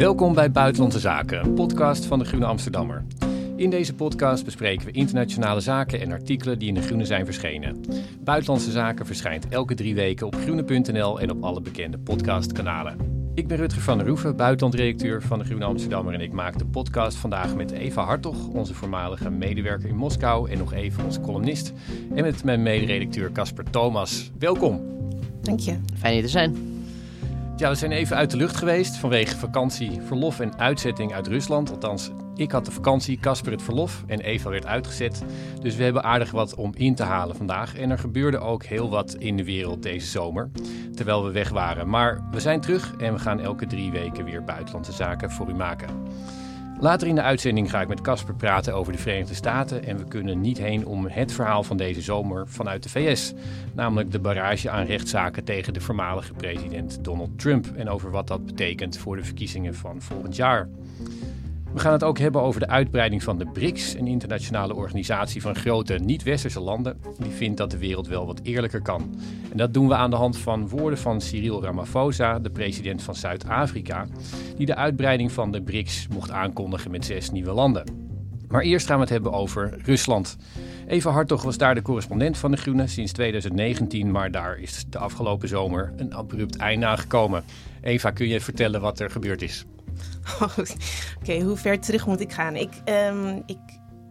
Welkom bij Buitenlandse Zaken, een podcast van de Groene Amsterdammer. In deze podcast bespreken we internationale zaken en artikelen die in de Groene zijn verschenen. Buitenlandse Zaken verschijnt elke drie weken op groene.nl en op alle bekende podcastkanalen. Ik ben Rutger van der Roeven, buitenlandredacteur van de Groene Amsterdammer en ik maak de podcast vandaag met Eva Hartog, onze voormalige medewerker in Moskou en nog even onze columnist. En met mijn mederedacteur Casper Thomas. Welkom. Dank je. Fijn hier te zijn. Ja, we zijn even uit de lucht geweest vanwege vakantie, verlof en uitzetting uit Rusland. Althans, ik had de vakantie, Casper het verlof en Eva werd uitgezet. Dus we hebben aardig wat om in te halen vandaag. En er gebeurde ook heel wat in de wereld deze zomer, terwijl we weg waren. Maar we zijn terug en we gaan elke drie weken weer buitenlandse zaken voor u maken. Later in de uitzending ga ik met Casper praten over de Verenigde Staten en we kunnen niet heen om het verhaal van deze zomer vanuit de VS, namelijk de barrage aan rechtszaken tegen de voormalige president Donald Trump en over wat dat betekent voor de verkiezingen van volgend jaar. We gaan het ook hebben over de uitbreiding van de BRICS, een internationale organisatie van grote niet-westerse landen. Die vindt dat de wereld wel wat eerlijker kan. En dat doen we aan de hand van woorden van Cyril Ramaphosa, de president van Zuid-Afrika, die de uitbreiding van de BRICS mocht aankondigen met zes nieuwe landen. Maar eerst gaan we het hebben over Rusland. Eva Hartog was daar de correspondent van de Groene sinds 2019, maar daar is de afgelopen zomer een abrupt einde aangekomen. Eva, kun je vertellen wat er gebeurd is? Oké, hoe ver terug moet ik gaan? Ik, um, ik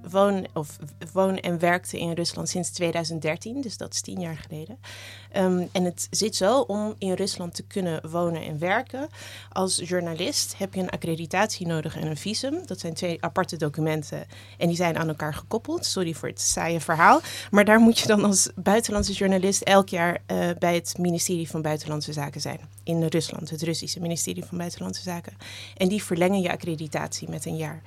woon, of woon en werkte in Rusland sinds 2013, dus dat is tien jaar geleden. Um, en het zit zo om in Rusland te kunnen wonen en werken. Als journalist heb je een accreditatie nodig en een visum. Dat zijn twee aparte documenten en die zijn aan elkaar gekoppeld. Sorry voor het saaie verhaal. Maar daar moet je dan als buitenlandse journalist elk jaar uh, bij het ministerie van Buitenlandse Zaken zijn. In Rusland, het Russische ministerie van Buitenlandse Zaken. En die verlengen je accreditatie met een jaar.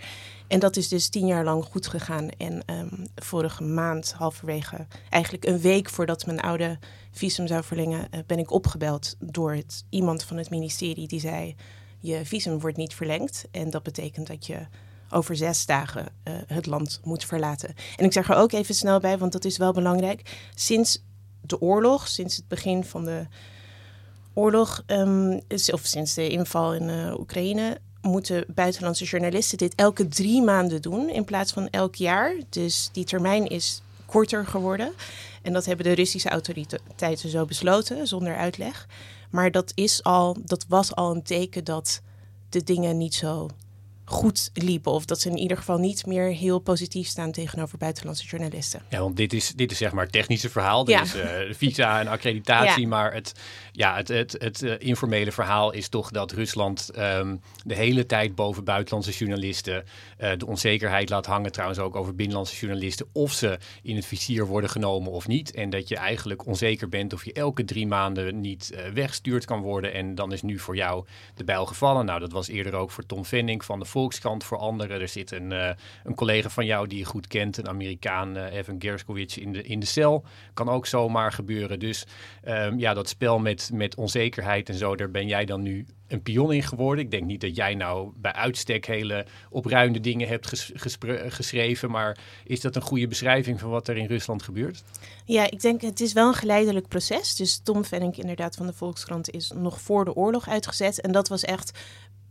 En dat is dus tien jaar lang goed gegaan. En um, vorige maand, halverwege, eigenlijk een week voordat mijn oude visum zou verlengen, uh, ben ik opgebeld door iemand van het ministerie die zei: Je visum wordt niet verlengd. En dat betekent dat je over zes dagen uh, het land moet verlaten. En ik zeg er ook even snel bij, want dat is wel belangrijk. Sinds de oorlog, sinds het begin van de oorlog, um, of sinds de inval in uh, Oekraïne, moeten buitenlandse journalisten dit elke drie maanden doen in plaats van elk jaar. Dus die termijn is korter geworden. En dat hebben de Russische autoriteiten zo besloten, zonder uitleg. Maar dat, is al, dat was al een teken dat de dingen niet zo goed liepen. Of dat ze in ieder geval niet meer heel positief staan tegenover buitenlandse journalisten. Ja, want dit is, dit is zeg maar het technische verhaal. Dit ja. is uh, visa en accreditatie. Ja. Maar het, ja, het, het, het uh, informele verhaal is toch dat Rusland um, de hele tijd boven buitenlandse journalisten uh, de onzekerheid laat hangen. Trouwens ook over binnenlandse journalisten. Of ze in het vizier worden genomen of niet. En dat je eigenlijk onzeker bent of je elke drie maanden niet weggestuurd kan worden. En dan is nu voor jou de bijl gevallen. Nou, dat was eerder ook voor Tom Venning van de Volkskrant voor anderen. Er zit een, uh, een collega van jou die je goed kent, een Amerikaan, uh, Evan Gershkovich, in de, in de cel. Kan ook zomaar gebeuren. Dus um, ja, dat spel met, met onzekerheid en zo, daar ben jij dan nu een pion in geworden. Ik denk niet dat jij nou bij uitstek hele opruimde dingen hebt ges geschreven, maar is dat een goede beschrijving van wat er in Rusland gebeurt? Ja, ik denk het is wel een geleidelijk proces. Dus Tom Vennik inderdaad van de Volkskrant is nog voor de oorlog uitgezet. En dat was echt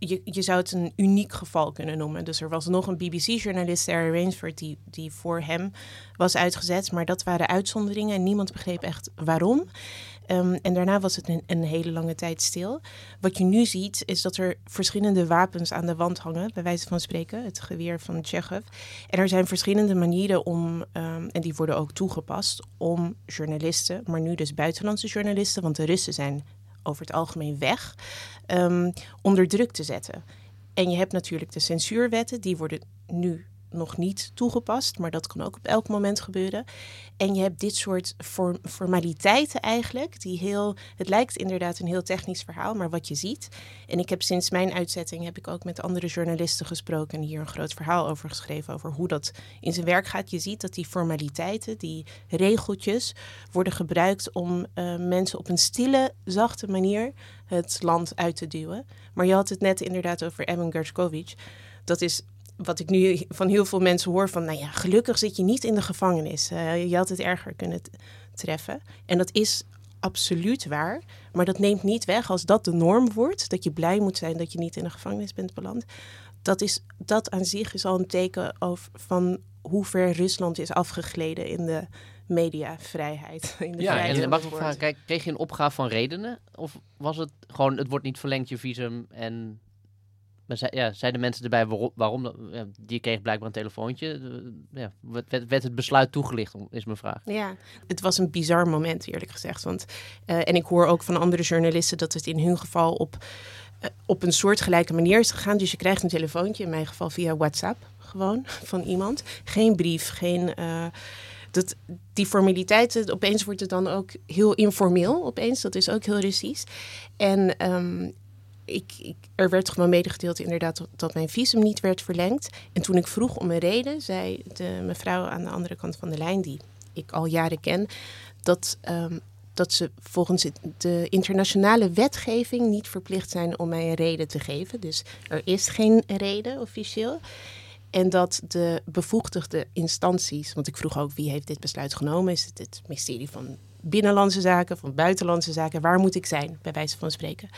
je, je zou het een uniek geval kunnen noemen. Dus er was nog een BBC-journalist, Sarah Rainsford, die, die voor hem was uitgezet. Maar dat waren uitzonderingen en niemand begreep echt waarom. Um, en daarna was het een, een, hele lange tijd stil. Wat je nu ziet, is dat er verschillende wapens aan de wand hangen, bij wijze van spreken, het geweer van Chekhov. En er zijn verschillende manieren om, um, en die worden ook toegepast, om journalisten, maar nu dus buitenlandse journalisten, want de Russen zijn over het algemeen weg, um, onder druk te zetten. En je hebt natuurlijk de censuurwetten, die worden nu nog niet toegepast, maar dat kan ook op elk moment gebeuren. En je hebt dit soort form formaliteiten eigenlijk, die heel, het lijkt inderdaad een heel technisch verhaal, maar wat je ziet. En ik heb sinds mijn uitzetting heb ik ook met andere journalisten gesproken en hier een groot verhaal over geschreven over hoe dat in zijn werk gaat. Je ziet dat die formaliteiten, die regeltjes, worden gebruikt om uh, mensen op een stille, zachte manier het land uit te duwen. Maar je had het net inderdaad over Evan Gershkovich. Dat is wat ik nu van heel veel mensen hoor van, nou ja, gelukkig zit je niet in de gevangenis. Uh, je had het erger kunnen treffen. En dat is absoluut waar. Maar dat neemt niet weg als dat de norm wordt. Dat je blij moet zijn dat je niet in een gevangenis bent beland. Dat, is, dat aan zich is al een teken over, van hoe ver Rusland is afgegleden in de mediavrijheid. In de ja, en mag ik vragen, kijk, kreeg je een opgave van redenen? Of was het gewoon, het wordt niet verlengd, je visum en maar zei, ja, zeiden mensen erbij waarom? die kreeg blijkbaar een telefoontje. Ja, werd, het besluit toegelicht, is mijn vraag. Ja, het was een bizar moment, eerlijk gezegd. Want, uh, en ik hoor ook van andere journalisten dat het in hun geval op, uh, op een soortgelijke manier is gegaan. Dus je krijgt een telefoontje, in mijn geval via WhatsApp, gewoon van iemand. Geen brief, geen. Dat, die formaliteiten, opeens wordt het dan ook heel informeel. Opeens, dat is ook heel Russisch. En um, ik, er werd gewoon medegedeeld inderdaad dat mijn visum niet werd verlengd. En toen ik vroeg om een reden, zei de mevrouw aan de andere kant van de lijn, die ik al jaren ken, dat, um, dat ze volgens de internationale wetgeving niet verplicht zijn om mij een reden te geven. Dus er is geen reden officieel. En dat de bevoegdigde instanties, want ik vroeg ook wie heeft dit besluit genomen, is het het ministerie van Binnenlandse Zaken, van Buitenlandse Zaken, waar moet ik zijn, bij wijze van spreken.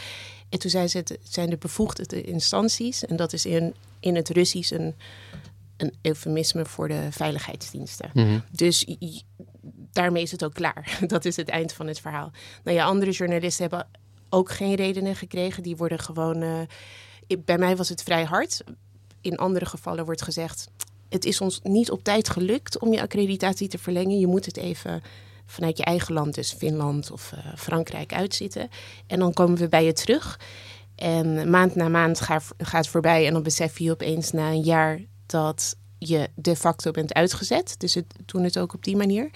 En toen zei ze, het zijn de bevoegde instanties. En dat is in, in het Russisch een, een eufemisme voor de veiligheidsdiensten. Mhm. Dus daarmee is het ook klaar. Dat is het eind van het verhaal. Nou ja, andere journalisten hebben ook geen redenen gekregen. Die worden gewoon... Uh, bij mij was het vrij hard. In andere gevallen wordt gezegd... het is ons niet op tijd gelukt om je accreditatie te verlengen. Je moet het even vanuit je eigen land, dus Finland of uh, Frankrijk, uitzitten. En dan komen we bij je terug. En maand na maand gaat, voorbij en dan besef je opeens na een jaar dat je de facto bent uitgezet. Dus het, doen het ook op die manier.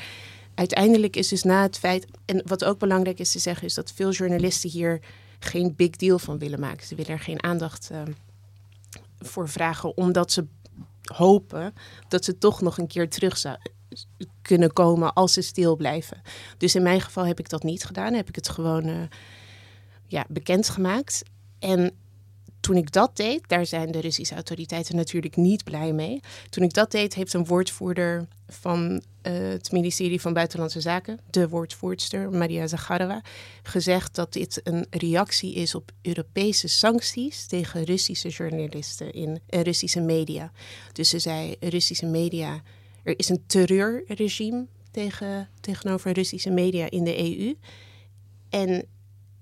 Uiteindelijk is dus na het feit, en wat ook belangrijk is te zeggen, is dat veel journalisten hier geen big deal van willen maken. Ze willen er geen aandacht uh, voor vragen, omdat ze hopen dat ze toch nog een keer terug kunnen komen als ze stil blijven. Dus in mijn geval heb ik dat niet gedaan. Heb ik het gewoon uh, ja, bekendgemaakt. En toen ik dat deed, daar zijn de Russische autoriteiten natuurlijk niet blij mee. Toen ik dat deed, heeft een woordvoerder van uh, het ministerie van Buitenlandse Zaken, de woordvoerster Maria Zakharova, gezegd dat dit een reactie is op Europese sancties tegen Russische journalisten in uh, Russische media. Dus ze zei: Russische media er is een terreurregime tegen, tegenover Russische media in de EU. En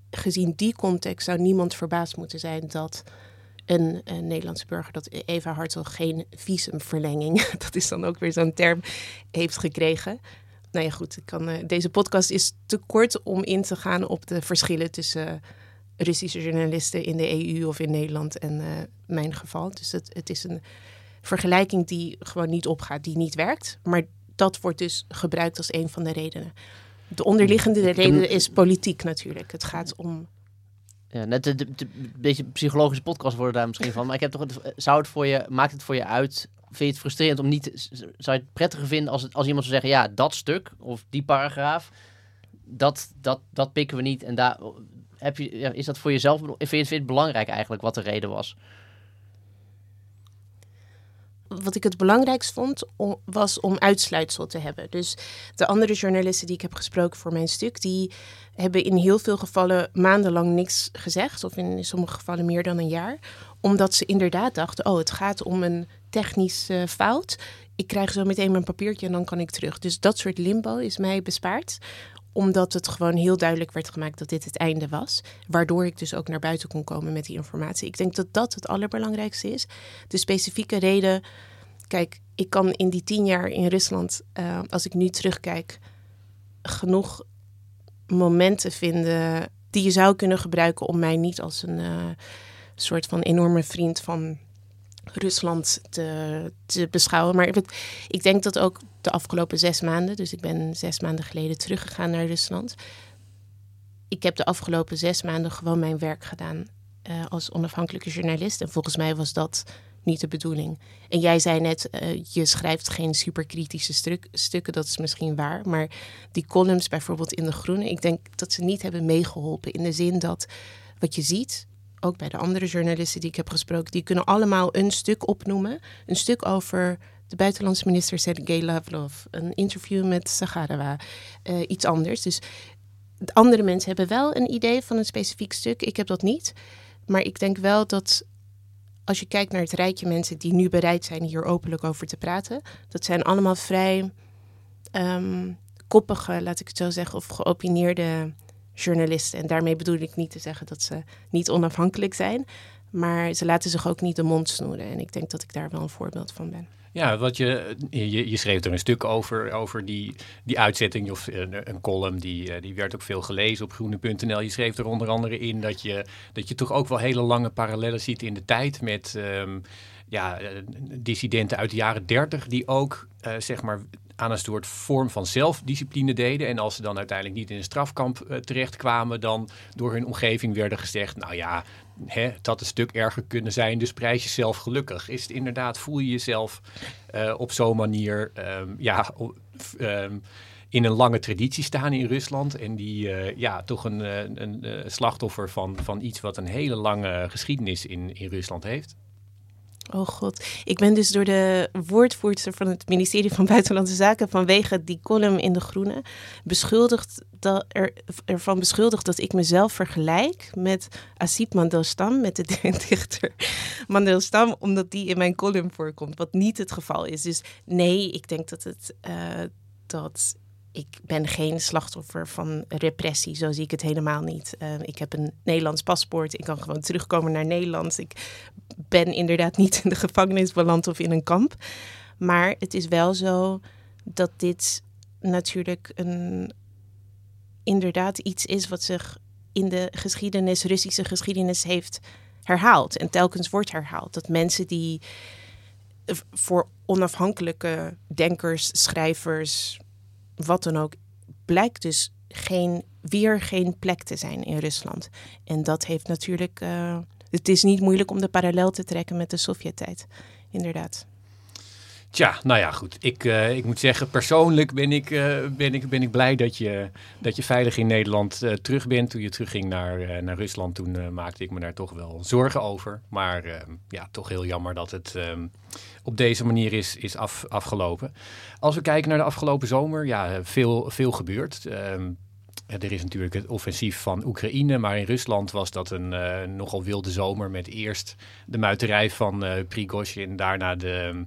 gezien die context zou niemand verbaasd moeten zijn dat een, een Nederlandse burger, dat Eva Hartog geen visumverlenging, dat is dan ook weer zo'n term, heeft gekregen. Nou ja, goed, kan, uh, deze podcast is te kort om in te gaan op de verschillen tussen Russische journalisten in de EU of in Nederland en uh, mijn geval. Dus het, het is een vergelijking die gewoon niet opgaat, die niet werkt. Maar dat wordt dus gebruikt als een van de redenen. De onderliggende reden is politiek natuurlijk. Het gaat om. Ja, net een beetje psychologische podcast worden daar misschien van. Maar ik heb toch het, zou het voor je, maakt het voor je uit? Vind je het frustrerend om niet, zou je het prettiger vinden als, het, als iemand zou zeggen, ja, dat stuk of die paragraaf, dat, dat, dat pikken we niet. En daar heb je, ja, is dat voor jezelf, vind je, vind je het belangrijk eigenlijk wat de reden was? Wat ik het belangrijkst vond, was om uitsluitsel te hebben. Dus de andere journalisten die ik heb gesproken voor mijn stuk, die hebben in heel veel gevallen maandenlang niks gezegd, of in sommige gevallen meer dan een jaar, omdat ze inderdaad dachten: oh, het gaat om een technische fout. Ik krijg zo meteen mijn papiertje en dan kan ik terug. Dus dat soort limbo is mij bespaard omdat het gewoon heel duidelijk werd gemaakt dat dit het einde was. Waardoor ik dus ook naar buiten kon komen met die informatie. Ik denk dat dat het allerbelangrijkste is. De specifieke reden. Kijk, ik kan in die tien jaar in Rusland, uh, als ik nu terugkijk, genoeg momenten vinden die je zou kunnen gebruiken om mij niet als een uh, soort van enorme vriend van Rusland te, te beschouwen. Maar ik denk dat ook de afgelopen zes maanden, dus ik ben zes maanden geleden teruggegaan naar Rusland. Ik heb de afgelopen zes maanden gewoon mijn werk gedaan uh, als onafhankelijke journalist. En volgens mij was dat niet de bedoeling. En jij zei net, uh, je schrijft geen superkritische stuk, stukken, dat is misschien waar. Maar die columns bijvoorbeeld in De Groene, ik denk dat ze niet hebben meegeholpen. In de zin dat wat je ziet, ook bij de andere journalisten die ik heb gesproken, die kunnen allemaal een stuk opnoemen. Een stuk over de buitenlandse minister Sergei Lavrov, een interview met Sagarova, uh, iets anders. Dus andere mensen hebben wel een idee van een specifiek stuk. Ik heb dat niet. Maar ik denk wel dat als je kijkt naar het rijtje mensen die nu bereid zijn hier openlijk over te praten, dat zijn allemaal vrij ehm, koppige, laat ik het zo zeggen, of geopineerde journalisten. En daarmee bedoel ik niet te zeggen dat ze niet onafhankelijk zijn, maar ze laten zich ook niet de mond snoeren. En ik denk dat ik daar wel een voorbeeld van ben. Ja, wat je, je, je, schreef er een stuk over, over die, die uitzetting, of een, een column, die, eh, die werd ook veel gelezen op groene.nl. Je schreef er onder andere in dat je, dat je toch ook wel hele lange parallellen ziet in de tijd met um, ja, eh, dissidenten uit de jaren dertig, die ook zeg maar aan een soort vorm van zelfdiscipline deden. En als ze dan uiteindelijk niet in een strafkamp uh, terechtkwamen, dan door hun omgeving werden gezegd: Nou ja, hè, het had een stuk erger kunnen zijn, dus prijs jezelf gelukkig. Is het inderdaad, voel je jezelf uh, op zo'n manier, um, ja. Um, in een lange traditie staan in Rusland. En die uh, ja, toch een, een, een, slachtoffer van, van iets wat een hele lange geschiedenis in, in Rusland heeft. Oh god, ik ben dus door de woordvoerster van het ministerie van Buitenlandse Zaken vanwege die column in De Groene beschuldigd dat er, ervan beschuldigd dat ik mezelf vergelijk met Asip Mandelstam, met de dichter Mandelstam, omdat die in mijn column voorkomt, wat niet het geval is. Dus nee, ik denk dat het uh, dat ik ben geen slachtoffer van repressie, zo zie ik het helemaal niet. Uh, ik heb een Nederlands paspoort, ik kan gewoon terugkomen naar Nederland. Ik ben inderdaad niet in de gevangenis beland of in een kamp. Maar het is wel zo dat dit natuurlijk een, inderdaad iets is wat zich in de geschiedenis, Russische geschiedenis, heeft herhaald. En telkens wordt herhaald. Dat mensen die voor onafhankelijke denkers, schrijvers, wat dan ook, blijkt dus geen, weer geen plek te zijn in Rusland. En dat heeft natuurlijk. Uh, het is niet moeilijk om de parallel te trekken met de Sovjet-tijd, inderdaad. Tja, nou ja, goed. Ik, uh, ik moet zeggen, persoonlijk ben ik, uh, ben ik, ben ik blij dat je, dat je veilig in Nederland uh, terug bent. Toen je terugging naar, naar Rusland, toen maakte ik me daar toch wel zorgen over. Maar ja, toch heel jammer dat het ehm, op deze manier is, is af, afgelopen. Als we kijken naar de afgelopen zomer, ja, veel, veel gebeurd. Ehm, er is natuurlijk het offensief van Oekraïne, maar in Rusland was dat een nogal wilde zomer met eerst de muiterij van Prigozhin, daarna de,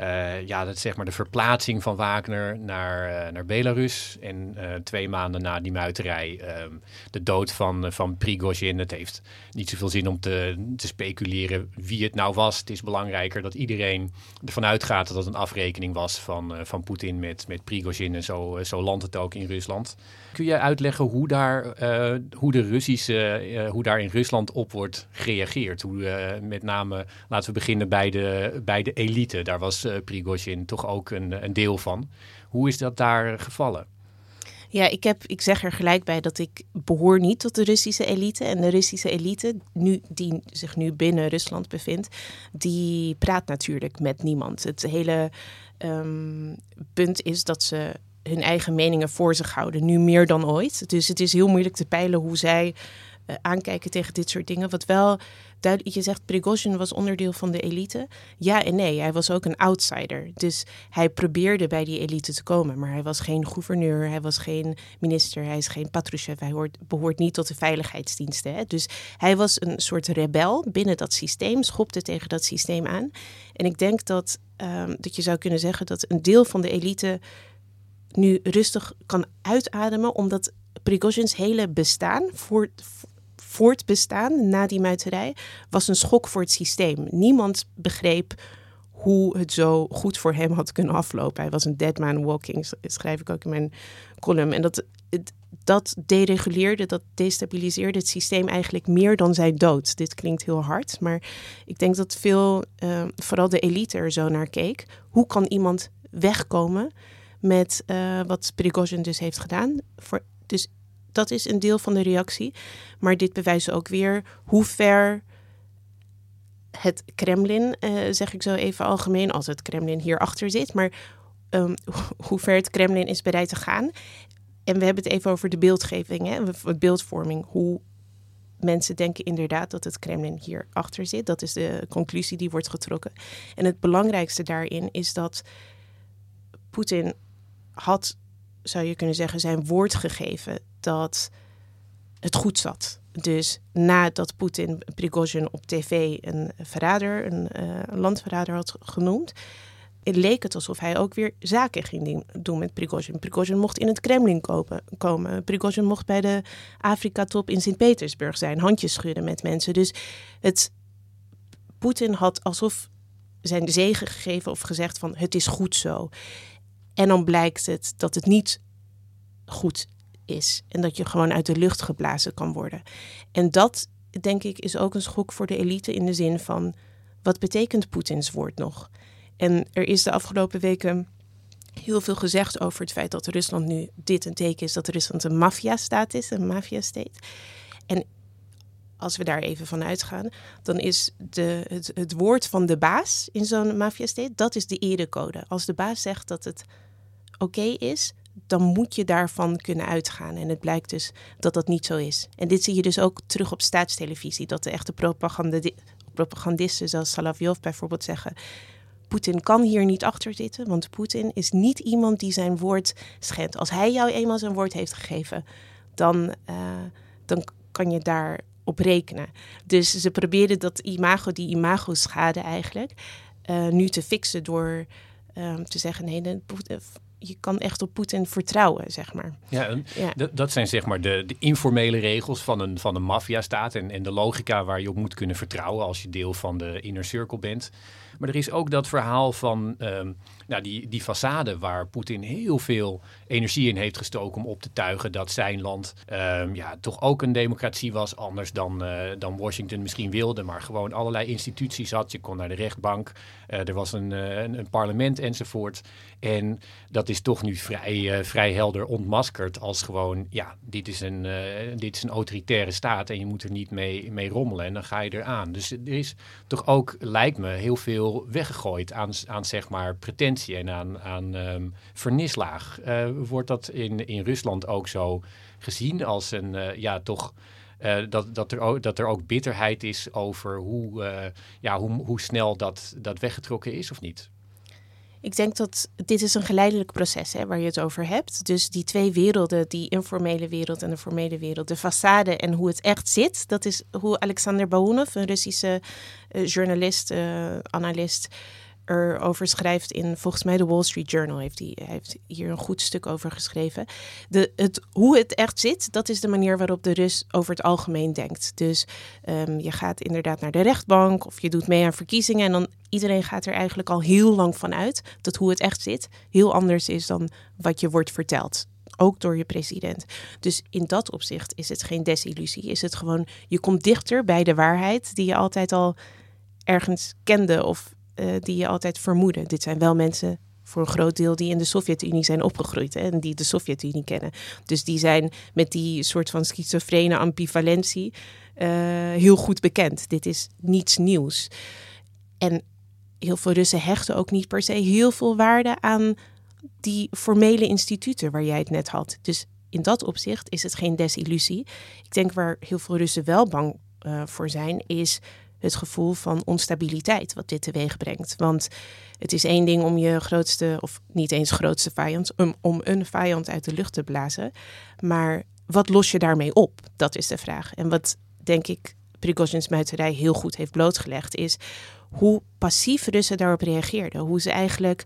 uh, ja, dat zeg maar de verplaatsing van Wagner naar, uh, naar Belarus. En uh, twee maanden na die muiterij um, de dood van, van Prigozhin. Het heeft niet zoveel zin om te, te speculeren wie het nou was. Het is belangrijker dat iedereen ervan uitgaat dat het een afrekening was van, van Poetin met, met Prigozhin. En zo, zo landt het ook in Rusland. Kun je uitleggen hoe daar, hoe de Russische, hoe daar in Rusland op wordt gereageerd? Hoe met name, laten we beginnen bij de, bij de elite. Daar was Prigozhin toch ook een, een deel van. Hoe is dat daar gevallen? Ja, ik, heb, ik zeg er gelijk bij dat ik behoor niet tot de Russische elite. En de Russische elite, nu, die zich nu binnen Rusland bevindt, die praat natuurlijk met niemand. Het hele um, punt is dat ze hun eigen meningen voor zich houden, nu meer dan ooit. Dus het is heel moeilijk te peilen hoe zij uh, aankijken tegen dit soort dingen. Wat wel duidelijk, je zegt Prigozhin was onderdeel van de elite. Ja en nee, hij was ook een outsider. Dus hij probeerde bij die elite te komen, maar hij was geen gouverneur, hij was geen minister, hij is geen Patrushev, hij hoort, behoort niet tot de veiligheidsdiensten. Hè? Dus hij was een soort rebel binnen dat systeem, schopte tegen dat systeem aan. En ik denk dat, um, dat je zou kunnen zeggen dat een deel van de elite nu rustig kan uitademen, omdat Prigozhins hele bestaan voort, voortbestaan na die muiterij was een schok voor het systeem. Niemand begreep hoe het zo goed voor hem had kunnen aflopen. Hij was een dead man walking, schrijf ik ook in mijn column. En dat, dat dereguleerde, dat destabiliseerde het systeem eigenlijk meer dan zijn dood. Dit klinkt heel hard, maar ik denk dat veel, uh, vooral de elite er zo naar keek. Hoe kan iemand wegkomen met uh, wat Prigozhin dus heeft gedaan? Voor, dus dat is een deel van de reactie. Maar dit bewijst ook weer hoe ver het Kremlin, uh, zeg ik zo even algemeen, als het Kremlin hierachter zit, maar um, hoe ver het Kremlin is bereid te gaan. En we hebben het even over de beeldgeving, hè, beeldvorming. Hoe mensen denken inderdaad dat het Kremlin hierachter zit. Dat is de conclusie die wordt getrokken. En het belangrijkste daarin is dat Poetin had, zou je kunnen zeggen, zijn woord gegeven dat het goed zat. Dus nadat Poetin Prigozhin op tv een verrader, een, uh, landverrader had genoemd, leek het alsof hij ook weer zaken ging doen met Prigozhin. Prigozhin mocht in het Kremlin komen. Prigozhin mocht bij de Afrika-top in Sint-Petersburg zijn, handjes schudden met mensen. Dus het, Poetin had alsof zijn zegen gegeven of gezegd van het is goed zo. En dan blijkt het dat het niet goed is. En dat je gewoon uit de lucht geblazen kan worden. En dat, denk ik, is ook een schok voor de elite in de zin van... wat betekent Poetins woord nog? En er is de afgelopen weken heel veel gezegd over het feit dat Rusland nu dit een teken is... dat Rusland een maffia-staat is, een maffia-state. En als we daar even van uitgaan, dan is de, het, het woord van de baas in zo'n maffia-state, dat is de erecode. Als de baas zegt dat het oké is, dan moet je daarvan kunnen uitgaan. En het blijkt dus dat dat niet zo is. En dit zie je dus ook terug op staatstelevisie. Dat de echte propagandisten zoals Salavjov bijvoorbeeld zeggen... Poetin kan hier niet achter zitten, want Poetin is niet iemand die zijn woord schendt. Als hij jou eenmaal zijn woord heeft gegeven, dan, uh, dan kan je daar op rekenen. Dus ze probeerden dat imago, die imago-schade eigenlijk, uh, nu te fixen door uh, te zeggen: nee, de, je kan echt op Poetin vertrouwen, zeg maar. Ja, dat zijn zeg maar de, de, informele regels van een, van een maffiastaat en, en de logica waar je op moet kunnen vertrouwen als je deel van de inner circle bent. Maar er is ook dat verhaal van um, nou, die, die façade waar Poetin heel veel energie in heeft gestoken om op te tuigen dat zijn land um, ja, toch ook een democratie was, anders dan, uh, dan Washington misschien wilde, maar gewoon allerlei instituties had. Je kon naar de rechtbank, uh, er was een, uh, een, een, parlement enzovoort. En dat is toch nu vrij, vrij helder ontmaskerd als gewoon, ja, dit is, een, dit is een autoritaire staat en je moet er niet mee, mee rommelen en dan ga je eraan. Dus er is toch ook, lijkt me, heel veel weggegooid aan, aan zeg maar pretentie en aan, aan um, vernislaag. Uh, wordt dat in, in Rusland ook zo gezien als een, uh, ja, toch... Uh, dat, dat, er ook, dat er ook bitterheid is over hoe, ja, hoe, hoe snel dat, dat weggetrokken is of niet? Ik denk dat dit is een geleidelijk proces hè, waar je het over hebt. Dus die twee werelden, die informele wereld en de formele wereld, de façade en hoe het echt zit, dat is hoe Alexander Baunov, een Russische uh, journalist, uh, analist, erover schrijft in volgens mij de Wall Street Journal. Heeft hij heeft hier een goed stuk over geschreven. De, het, hoe het echt zit, dat is de manier waarop de Rus over het algemeen denkt. Dus um, je gaat inderdaad naar de rechtbank of je doet mee aan verkiezingen. En dan iedereen gaat er eigenlijk al heel lang van uit dat hoe het echt zit heel anders is dan wat je wordt verteld ook door je president. Dus in dat opzicht is het geen desillusie. Is het gewoon, je komt dichter bij de waarheid die je altijd al ergens kende of uh, die je altijd vermoedde. Dit zijn wel mensen voor een groot deel die in de Sovjet-Unie zijn opgegroeid hè, en die de Sovjet-Unie kennen. Dus die zijn met die soort van schizofrene ambivalentie uh, heel goed bekend. Dit is niets nieuws. En heel veel Russen hechten ook niet per se heel veel waarde aan die formele instituten waar jij het net had. Dus in dat opzicht is het geen desillusie. Ik denk waar heel veel Russen wel bang uh, voor zijn, is het gevoel van onstabiliteit wat dit teweeg brengt. Want het is één ding om je grootste, of niet eens grootste vijand, om een vijand uit de lucht te blazen. Maar wat los je daarmee op? Dat is de vraag. En wat denk ik Prigozhin's muiterij heel goed heeft blootgelegd, is hoe passief Russen daarop reageerden. Hoe ze eigenlijk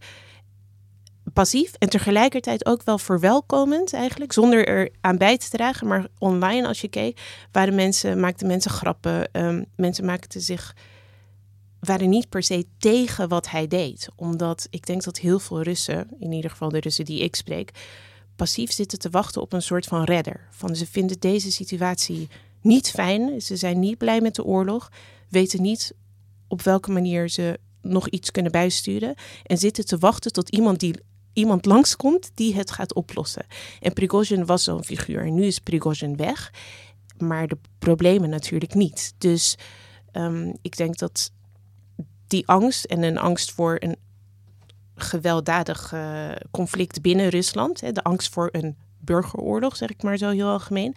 passief en tegelijkertijd ook wel verwelkomend eigenlijk, zonder er aan bij te dragen. Maar online, als je keek, waren mensen, maakten mensen grappen. Um, mensen maakten zich, waren niet per se tegen wat hij deed. Omdat ik denk dat heel veel Russen, in ieder geval de Russen die ik spreek, passief zitten te wachten op een soort van redder. Van ze vinden deze situatie niet fijn, ze zijn niet blij met de oorlog, weten niet op welke manier ze nog iets kunnen bijsturen en zitten te wachten tot iemand die iemand langskomt die het gaat oplossen. En Prigozhin was zo'n figuur. En nu is Prigozhin weg, maar de problemen natuurlijk niet. Dus um, ik denk dat die angst en een angst voor een gewelddadig uh, conflict binnen Rusland, hè, de angst voor een burgeroorlog, zeg ik maar zo heel algemeen,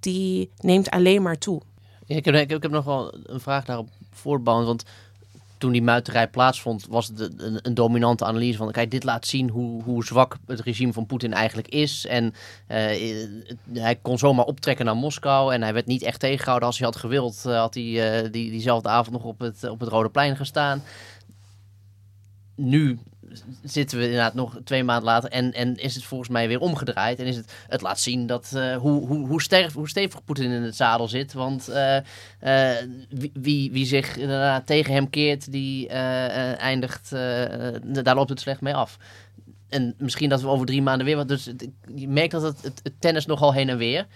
die neemt alleen maar toe. ik, heb, ik, heb, nog wel een vraag daarop voortbouwend, want toen die muiterij plaatsvond, was het een, dominante analyse van... kijk, dit laat zien hoe, hoe zwak het regime van Poetin eigenlijk is. En hij kon zomaar optrekken naar Moskou en hij werd niet echt tegengehouden. Als hij had gewild, had hij die, diezelfde avond nog op het, op het Rode Plein gestaan. Nu zitten we inderdaad nog twee maanden later en, en is het volgens mij weer omgedraaid. En is het, het laat zien dat, uh, hoe, hoe, hoe, sterk, hoe stevig Poetin in het zadel zit. Want uh, uh, wie, wie zich inderdaad tegen hem keert, die eindigt, daar loopt het slecht mee af. En misschien dat we over drie maanden weer wat. Dus je merkt dat het, het, het tennis nogal heen en weer.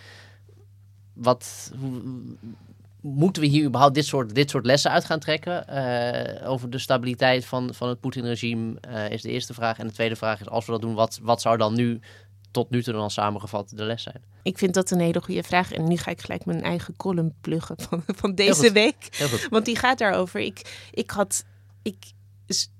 Wat, moeten we hier überhaupt dit soort, dit soort lessen uit gaan trekken? Uh, over de stabiliteit van, van het Poetin-regime uh, is de eerste vraag. En de tweede vraag is, als we dat doen, wat, wat zou dan nu tot nu toe dan samengevat de les zijn? Ik vind dat een hele goede vraag. En nu ga ik gelijk mijn eigen column pluggen van, van deze week. Want die gaat daarover. Ik, ik had... Ik,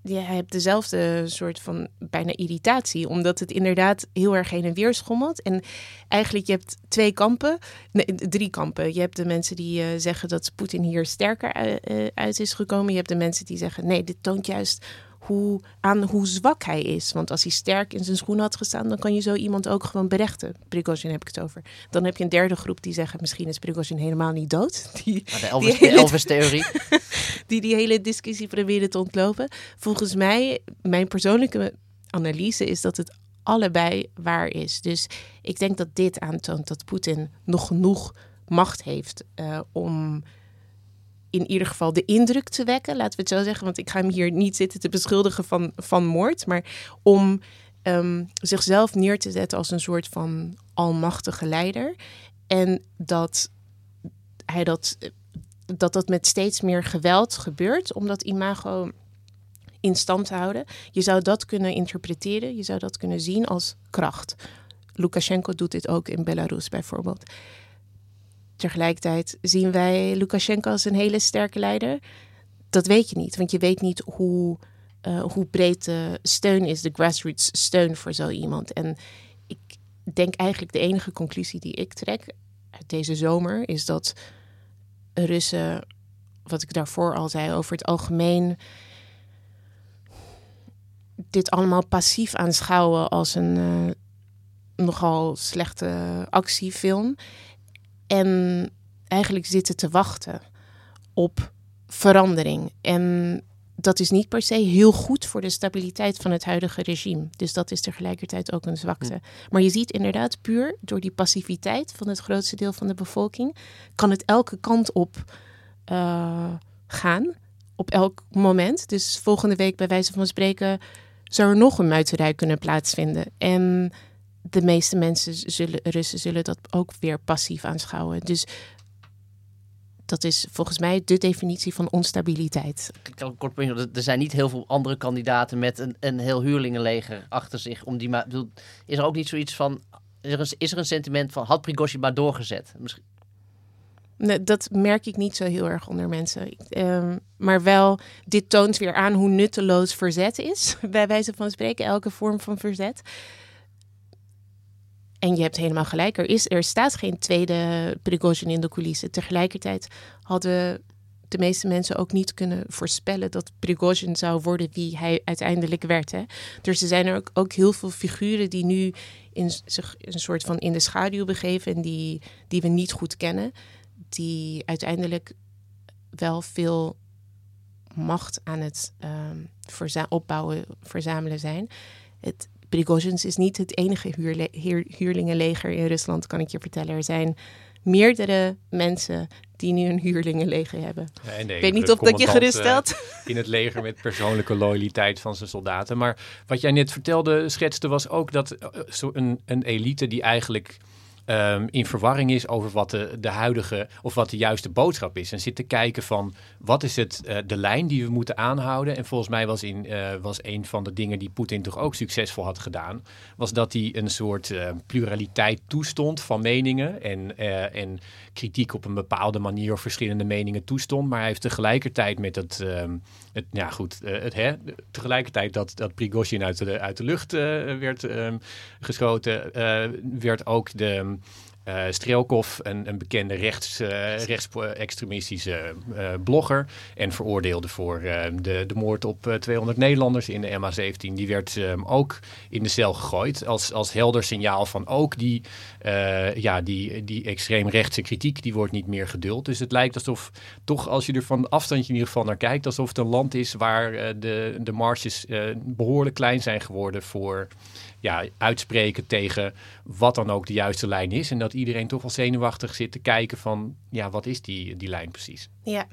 je hebt dezelfde soort van bijna irritatie, omdat het inderdaad heel erg heen en weer schommelt. En eigenlijk, je hebt twee kampen, nee, drie kampen. Je hebt de mensen die uh, zeggen dat Poetin hier sterker uh, uit is gekomen. Je hebt de mensen die zeggen, nee, dit toont juist hoe, aan hoe zwak hij is. Want als hij sterk in zijn schoenen had gestaan, dan kan je zo iemand ook gewoon berechten. Prigozhin heb ik het over. Dan heb je een derde groep die zeggen, misschien is Prigozhin helemaal niet dood. Die, de die Elvis-theorie. die die hele discussie proberen te ontlopen. Volgens mij, mijn persoonlijke analyse is dat het allebei waar is. Dus ik denk dat dit aantoont dat Poetin nog genoeg macht heeft uh, om in ieder geval de indruk te wekken, laten we het zo zeggen. Want ik ga hem hier niet zitten te beschuldigen van, van moord, maar om um, zichzelf neer te zetten als een soort van almachtige leider. En dat hij dat, dat, dat met steeds meer geweld gebeurt, om dat imago in stand te houden. Je zou dat kunnen interpreteren, je zou dat kunnen zien als kracht. Lukashenko doet dit ook in Belarus bijvoorbeeld. Tegelijkertijd zien wij Lukashenko als een hele sterke leider. Dat weet je niet, want je weet niet hoe, uh, hoe breed de steun is, de grassroots steun voor zo iemand. En ik denk eigenlijk de enige conclusie die ik trek uit deze zomer is dat Russen, wat ik daarvoor al zei, over het algemeen dit allemaal passief aanschouwen als een uh, nogal slechte actiefilm. En eigenlijk zitten te wachten op verandering. En dat is niet per se heel goed voor de stabiliteit van het huidige regime. Dus dat is tegelijkertijd ook een zwakte. Hm. Maar je ziet inderdaad puur door die passiviteit van het grootste deel van de bevolking, kan het elke kant op uh, gaan. Op elk moment. Dus volgende week, bij wijze van spreken, zou er nog een muiterij kunnen plaatsvinden. En de meeste mensen zullen, Russen zullen dat ook weer passief aanschouwen. Dus dat is volgens mij de definitie van onstabiliteit. Ik kan kort er zijn niet heel veel andere kandidaten met een, een heel huurlingenleger achter zich. Om die maar, is er ook niet zoiets van, is er een, is er een sentiment van, had Prigozhin maar doorgezet? Misschien... Nee, dat merk ik niet zo heel erg onder mensen. Um, maar wel, dit toont weer aan hoe nutteloos verzet is. Bij wijze van spreken, elke vorm van verzet. En je hebt helemaal gelijk, er, is, er staat geen tweede Prigozhin in de coulissen. Tegelijkertijd hadden de meeste mensen ook niet kunnen voorspellen dat Prigozhin zou worden wie hij uiteindelijk werd. Hè? Dus er zijn er ook, ook heel veel figuren die nu in, zich een soort van in de schaduw begeven en die, die we niet goed kennen, die uiteindelijk wel veel macht aan het um, opbouwen, verzamelen zijn. Het, Prigozhins is niet het enige huurlingenleger in Rusland, kan ik je vertellen. Er zijn meerdere mensen die nu een huurlingenleger hebben. ik weet niet of dat je geruststelt. Uh, in het leger met persoonlijke loyaliteit van zijn soldaten. Maar wat jij net vertelde, schetste, was ook dat zo een, een elite die eigenlijk um, in verwarring is over wat de, de huidige of wat de juiste boodschap is. En zit te kijken van wat is het, uh, de lijn die we moeten aanhouden. En volgens mij was, in, uh, was een van de dingen die Poetin toch ook succesvol had gedaan, was dat hij een soort uh, pluraliteit toestond van meningen en, en kritiek op een bepaalde manier of verschillende meningen toestond. Maar hij heeft tegelijkertijd met het, um, het ja goed, het, hè, tegelijkertijd dat, dat Prigozhin uit de, uit de lucht werd um, geschoten, werd ook de Uh, Strelkov, een, een bekende rechts, uh, rechtsextremistische uh, blogger en veroordeelde voor de, de moord op 200 Nederlanders in de MH17, die werd um, ook in de cel gegooid als, als helder signaal van ook die, ja, die, die extreemrechtse kritiek, die wordt niet meer geduld. Dus het lijkt alsof toch als je er van afstandje in ieder geval naar kijkt, alsof het een land is waar de, de marges behoorlijk klein zijn geworden voor ja, uitspreken tegen wat dan ook de juiste lijn is. En dat iedereen toch wel zenuwachtig zit te kijken van, ja, wat is die, die lijn precies? Ja,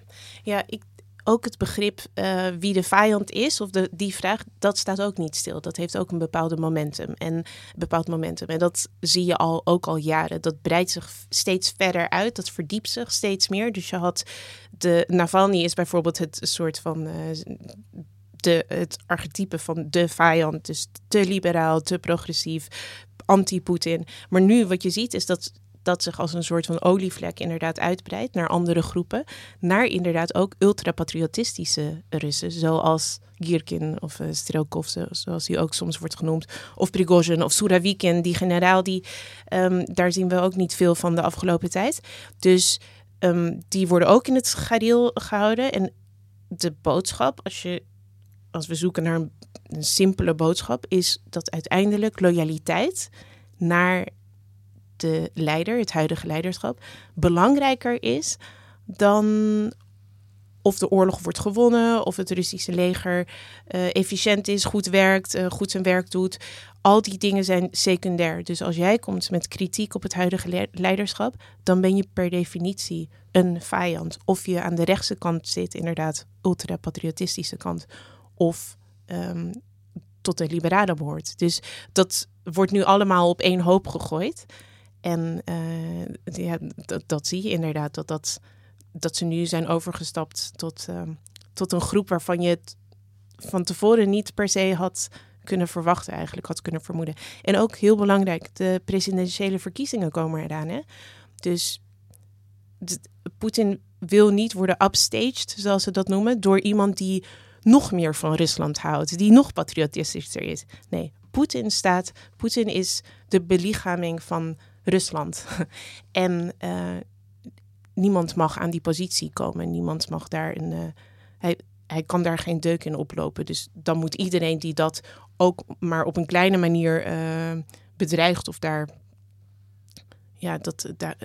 ja ik, ook het begrip uh, wie de vijand is, of de, die vraag, dat staat ook niet stil. Dat heeft ook een bepaalde momentum en bepaald momentum. En dat zie je al ook al jaren. Dat breidt zich steeds verder uit, dat verdiept zich steeds meer. Dus je had de Navalny is bijvoorbeeld het soort van uh, de, het archetype van de vijand. Dus te liberaal, te progressief, anti-Poetin. Maar nu wat je ziet is dat dat zich als een soort van olievlek inderdaad uitbreidt naar andere groepen. Naar inderdaad ook ultrapatriotistische Russen, zoals Girkin of uh, Strelkov, zoals hij ook soms wordt genoemd. Of Prigozhin of Suravikin, die generaal, die, um, daar zien we ook niet veel van de afgelopen tijd. Dus um, die worden ook in het gareel gehouden. En de boodschap, als je als we zoeken naar een, simpele boodschap, is dat uiteindelijk loyaliteit naar de leider, het huidige leiderschap, belangrijker is dan of de oorlog wordt gewonnen, of het Russische leger uh, efficiënt is, goed werkt, uh, goed zijn werk doet. Al die dingen zijn secundair. Dus als jij komt met kritiek op het huidige leiderschap, dan ben je per definitie een vijand. Of je aan de rechtse kant zit, inderdaad, ultra-patriotistische kant of um, tot de liberalen behoort. Dus dat wordt nu allemaal op één hoop gegooid. En uh, ja, dat, zie je inderdaad, dat, dat, dat ze nu zijn overgestapt tot, uh, tot een groep waarvan je het van tevoren niet per se had kunnen verwachten, eigenlijk had kunnen vermoeden. En ook heel belangrijk, de presidentiële verkiezingen komen eraan. Hè? Dus Poetin wil niet worden upstaged, zoals ze dat noemen, door iemand die nog meer van Rusland houdt, die nog patriotistischer is. Nee, Poetin staat, Poetin is de belichaming van Rusland. en uh, niemand mag aan die positie komen, niemand mag daar een. Uh, hij, hij kan daar geen deuk in oplopen. Dus dan moet iedereen die dat ook maar op een kleine manier uh, bedreigt of daar. Ja, dat, daar,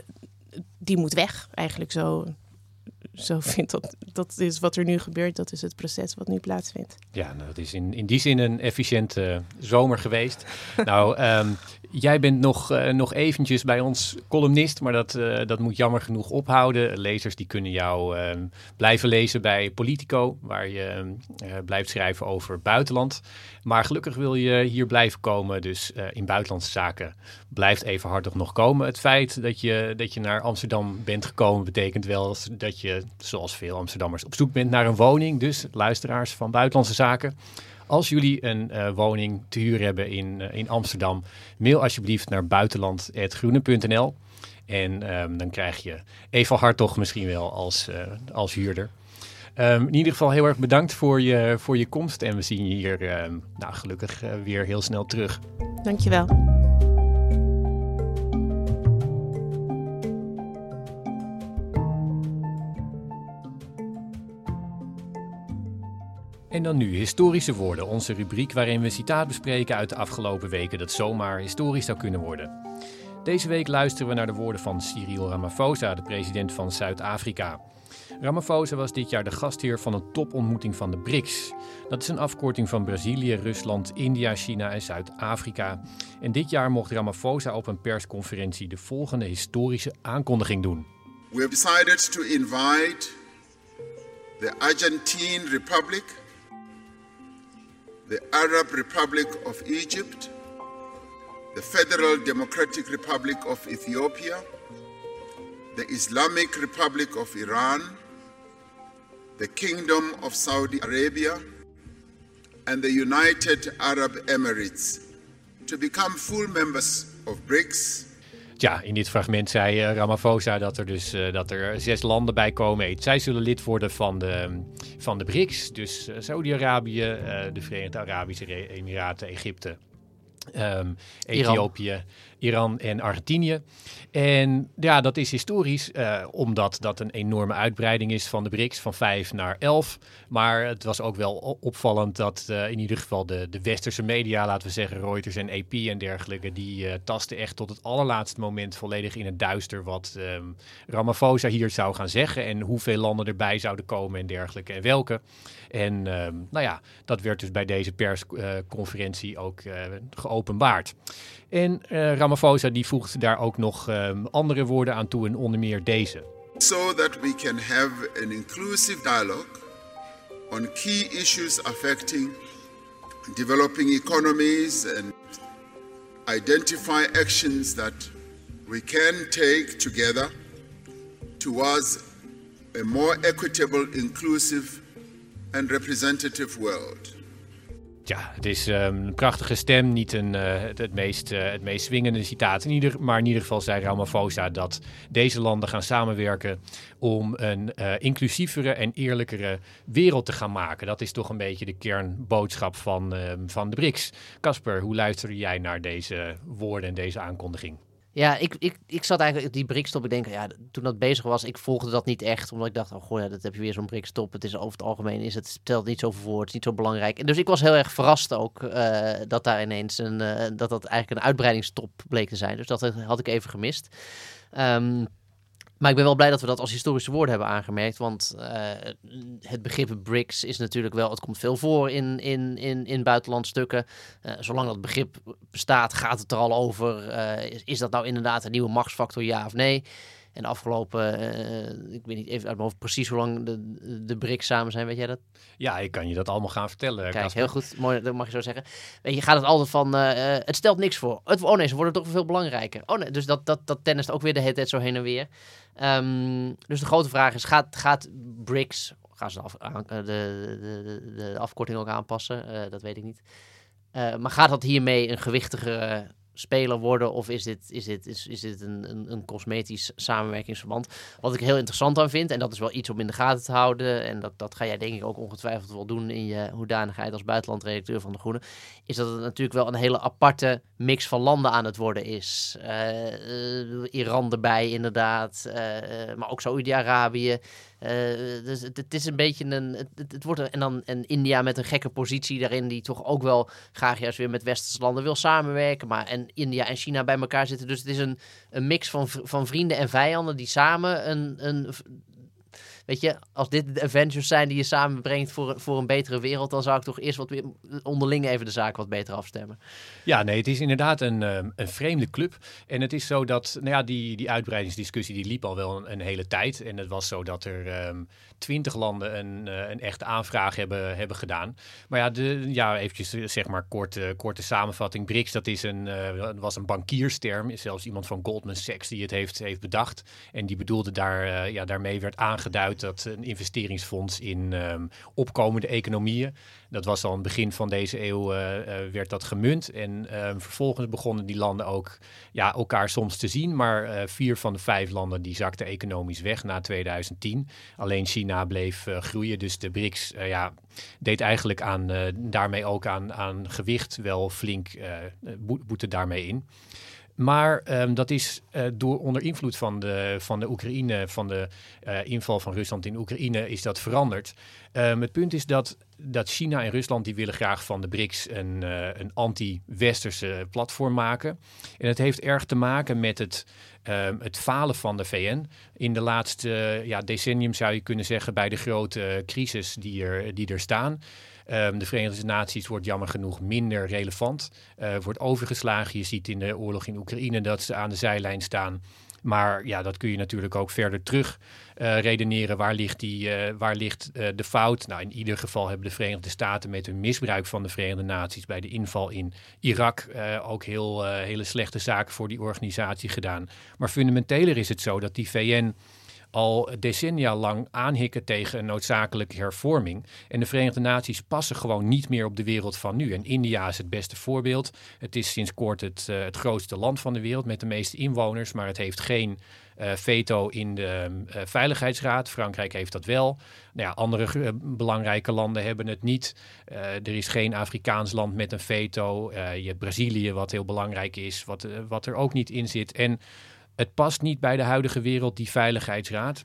die moet weg, eigenlijk zo zo vindt dat, dat is wat er nu gebeurt. Dat is het proces wat nu plaatsvindt. Ja, nou, dat is in, in die zin een efficiënte zomer geweest. nou, um, Jij bent nog, uh, nog eventjes bij ons columnist, maar dat, uh, dat moet jammer genoeg ophouden. Lezers die kunnen jou uh, blijven lezen bij Politico, waar je ehm, eh, blijft schrijven over buitenland. Maar gelukkig wil je hier blijven komen, dus in buitenlandse zaken blijft even hartig nog komen. Het feit dat je, dat je naar Amsterdam bent gekomen betekent wel dat je, zoals veel Amsterdammers, op zoek bent naar een woning. Dus luisteraars van buitenlandse zaken. Als jullie een uh, woning te huur hebben in, uh, in Amsterdam, mail alsjeblieft naar buitenland.groene.nl. En um, dan krijg je Eva Hartog misschien wel als, uh, als huurder. Um, in ieder geval heel erg bedankt voor je, voor je komst. En we zien je hier um, nou, gelukkig weer heel snel terug. Dankjewel. En dan nu historische woorden, onze rubriek waarin we citaat bespreken uit de afgelopen weken dat zomaar historisch zou kunnen worden. Deze week luisteren we naar de woorden van Cyril Ramaphosa, de president van Zuid-Afrika. Ramaphosa was dit jaar de gastheer van een topontmoeting van de BRICS. Dat is een afkorting van Brazilië, Rusland, India, China en Zuid-Afrika. En dit jaar mocht Ramaphosa op een persconferentie de volgende historische aankondiging doen. We have decided to invite the Argentine Republic the Arab Republic of Egypt, the Federal Democratic Republic of Ethiopia, the Islamic Republic of Iran, the Kingdom of Saudi Arabia, and the United Arab Emirates. To become full members of BRICS Ja, in dit fragment zei uh, Ramaphosa dat er dus uh, dat er zes landen bij komen. Zij zullen lid worden van de, van de BRICS. Dus uh, Saudi-Arabië, de Verenigde Arabische Emiraten, Egypte, um, Ethiopië, Iran. En Argentinië. En ja, dat is historisch, uh, omdat dat een enorme uitbreiding is van de BRICS, van 5 naar 11. Maar het was ook wel opvallend dat uh, in ieder geval de, de westerse media, laten we zeggen Reuters en AP en dergelijke, die uh, tasten echt tot het allerlaatste moment volledig in het duister wat um, Ramaphosa hier zou gaan zeggen en hoeveel landen erbij zouden komen en dergelijke en welke. En um, nou ja, dat werd dus bij deze persconferentie ook geopenbaard. En uh, Ramaphosa die voegt daar ook nog um, andere woorden aan toe en onder meer deze. So that we can have an inclusive dialogue on key issues affecting developing economies and identify actions that we can take together towards a more equitable, inclusive and representative world. Ja, het is um, een prachtige stem. Niet een, uh, het, meest, uh, het meest swingende citaat. In ieder, maar in ieder geval zei Ramaphosa dat deze landen gaan samenwerken om een uh, inclusievere en eerlijkere wereld te gaan maken. Dat is toch een beetje de kernboodschap van, van de BRICS. Casper, hoe luisterde jij naar deze woorden en deze aankondiging? Ja, ik, ik, ik zat eigenlijk die brikstop. Ik denk, ja, toen dat bezig was, ik volgde dat niet echt. Omdat ik dacht, oh goh, ja, dat heb je weer zo'n brikstop. Het is over het algemeen, is het, stelt niet zoveel voor. Het is niet zo belangrijk. En dus ik was heel erg verrast ook uh, dat daar ineens een, uh, dat dat eigenlijk een uitbreidingstop bleek te zijn. Dus dat had ik even gemist. Um, maar ik ben wel blij dat we dat als historische woorden hebben aangemerkt. Want uh, het begrip BRICS is natuurlijk wel, het komt veel voor in, in, in, in buitenlandstukken. Uh, zolang dat begrip bestaat, gaat het er al over. Uh, is, is, dat nou inderdaad een nieuwe machtsfactor, ja of nee? En de afgelopen, uh, ik weet niet even uit mijn hoofd precies hoe lang de, de BRICS samen zijn, weet jij dat? Ja, ik kan je dat allemaal gaan vertellen. Kijk, Kasper. heel goed, mooi, dat mag je zo zeggen. Weet je, gaat het altijd van, uh, het stelt niks voor. Het, oh nee, ze worden toch veel belangrijker. Oh nee, dus dat, dat, dat tennist ook weer de hele tijd zo heen en weer. Um, dus de grote vraag is, gaat, gaat BRICS, gaan ze de, af, de, de, de, afkorting ook aanpassen? Uh, dat weet ik niet. maar gaat dat hiermee een gewichtige speler worden? Of is dit, is dit, is, is dit een, een, een cosmetisch samenwerkingsverband? Wat ik heel interessant aan vind, en dat is wel iets om in de gaten te houden, en dat, dat ga jij denk ik ook ongetwijfeld wel doen in je hoedanigheid als buitenlandredacteur van De Groene, is dat het natuurlijk wel een hele aparte mix van landen aan het worden is. Uh, Iran erbij inderdaad, uh, maar ook Saoedi-Arabië. Uh, dus het, is een beetje een. Het, wordt en dan en India met een gekke positie daarin, die toch ook wel graag juist weer met westerse landen wil samenwerken. Maar en India en China bij elkaar zitten. Dus het is een, een mix van, van vrienden en vijanden die samen een, een weet je, als dit de Avengers zijn die je samenbrengt voor, voor een betere wereld, dan zou ik toch eerst wat onderling even de zaak wat beter afstemmen. Ja, nee, het is inderdaad een, ehm, een vreemde club. En het is zo dat, nou ja, die, die uitbreidingsdiscussie die liep al wel een, hele tijd. En het was zo dat er um, twintig landen een, uh, een echte aanvraag hebben, hebben gedaan. Maar ja, de, ja eventjes eh, zeg maar korte, korte samenvatting. BRICS, dat is een, was een bankiersterm. Is zelfs iemand van Goldman Sachs die het heeft, heeft bedacht. En die bedoelde daar, ja, daarmee werd aangeduid dat een investeringsfonds in um, opkomende economieën. Dat was het begin van deze eeuw uh, uh, werd dat gemunt. En um, vervolgens begonnen die landen ook ja, elkaar soms te zien. Maar uh, vier van de vijf landen die zakten economisch weg na 2010. Alleen China bleef groeien. Dus de BRICS ja, deed eigenlijk aan, daarmee ook aan, aan gewicht wel flink boete daarmee in. Maar um, dat is uh, door onder invloed van de, van de Oekraïne, van de uh, inval van Rusland in Oekraïne, is dat veranderd. Um, het punt is dat, dat China en Rusland die willen graag van de BRICS een, uh, een anti-westerse platform maken. En het heeft erg te maken met het, um, het falen van de VN. In de laatste ja, decennium zou je kunnen zeggen bij de grote crisis die er, die er staan. Um, de Verenigde Naties wordt jammer genoeg minder relevant. Uh, wordt overgeslagen. Je ziet in de oorlog in Oekraïne dat ze aan de zijlijn staan. Maar ja, dat kun je natuurlijk ook verder terug uh, redeneren. Waar ligt, die, uh, waar ligt de fout? Nou, in ieder geval hebben de Verenigde Staten met hun misbruik van de Verenigde Naties bij de inval in Irak ook heel, hele slechte zaken voor die organisatie gedaan. Maar fundamenteler is het zo dat die VN al decennia lang aanhikken tegen een noodzakelijke hervorming. En de Verenigde Naties passen gewoon niet meer op de wereld van nu. En India is het beste voorbeeld. Het is sinds kort het, uh, het grootste land van de wereld met de meeste inwoners, maar het heeft geen eh, veto in de uh, Veiligheidsraad. Frankrijk heeft dat wel. Nou ja, andere belangrijke landen hebben het niet. er is geen Afrikaans land met een veto. je hebt Brazilië, wat heel belangrijk is, wat, wat er ook niet in zit. En het past niet bij de huidige wereld, die Veiligheidsraad.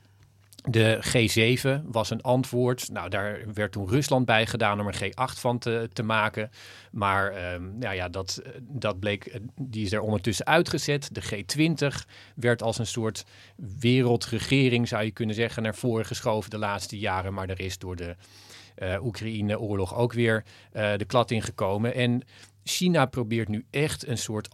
De G7 was een antwoord. Nou, daar werd toen Rusland bij gedaan om er G8 van te, te maken. Maar nou ja, dat, dat bleek, die is er ondertussen uitgezet. De G20 werd als een soort wereldregering, zou je kunnen zeggen, naar voren geschoven de laatste jaren. Maar er is door de uh, Oekraïne-oorlog ook weer uh, de klad ingekomen. En China probeert nu echt een soort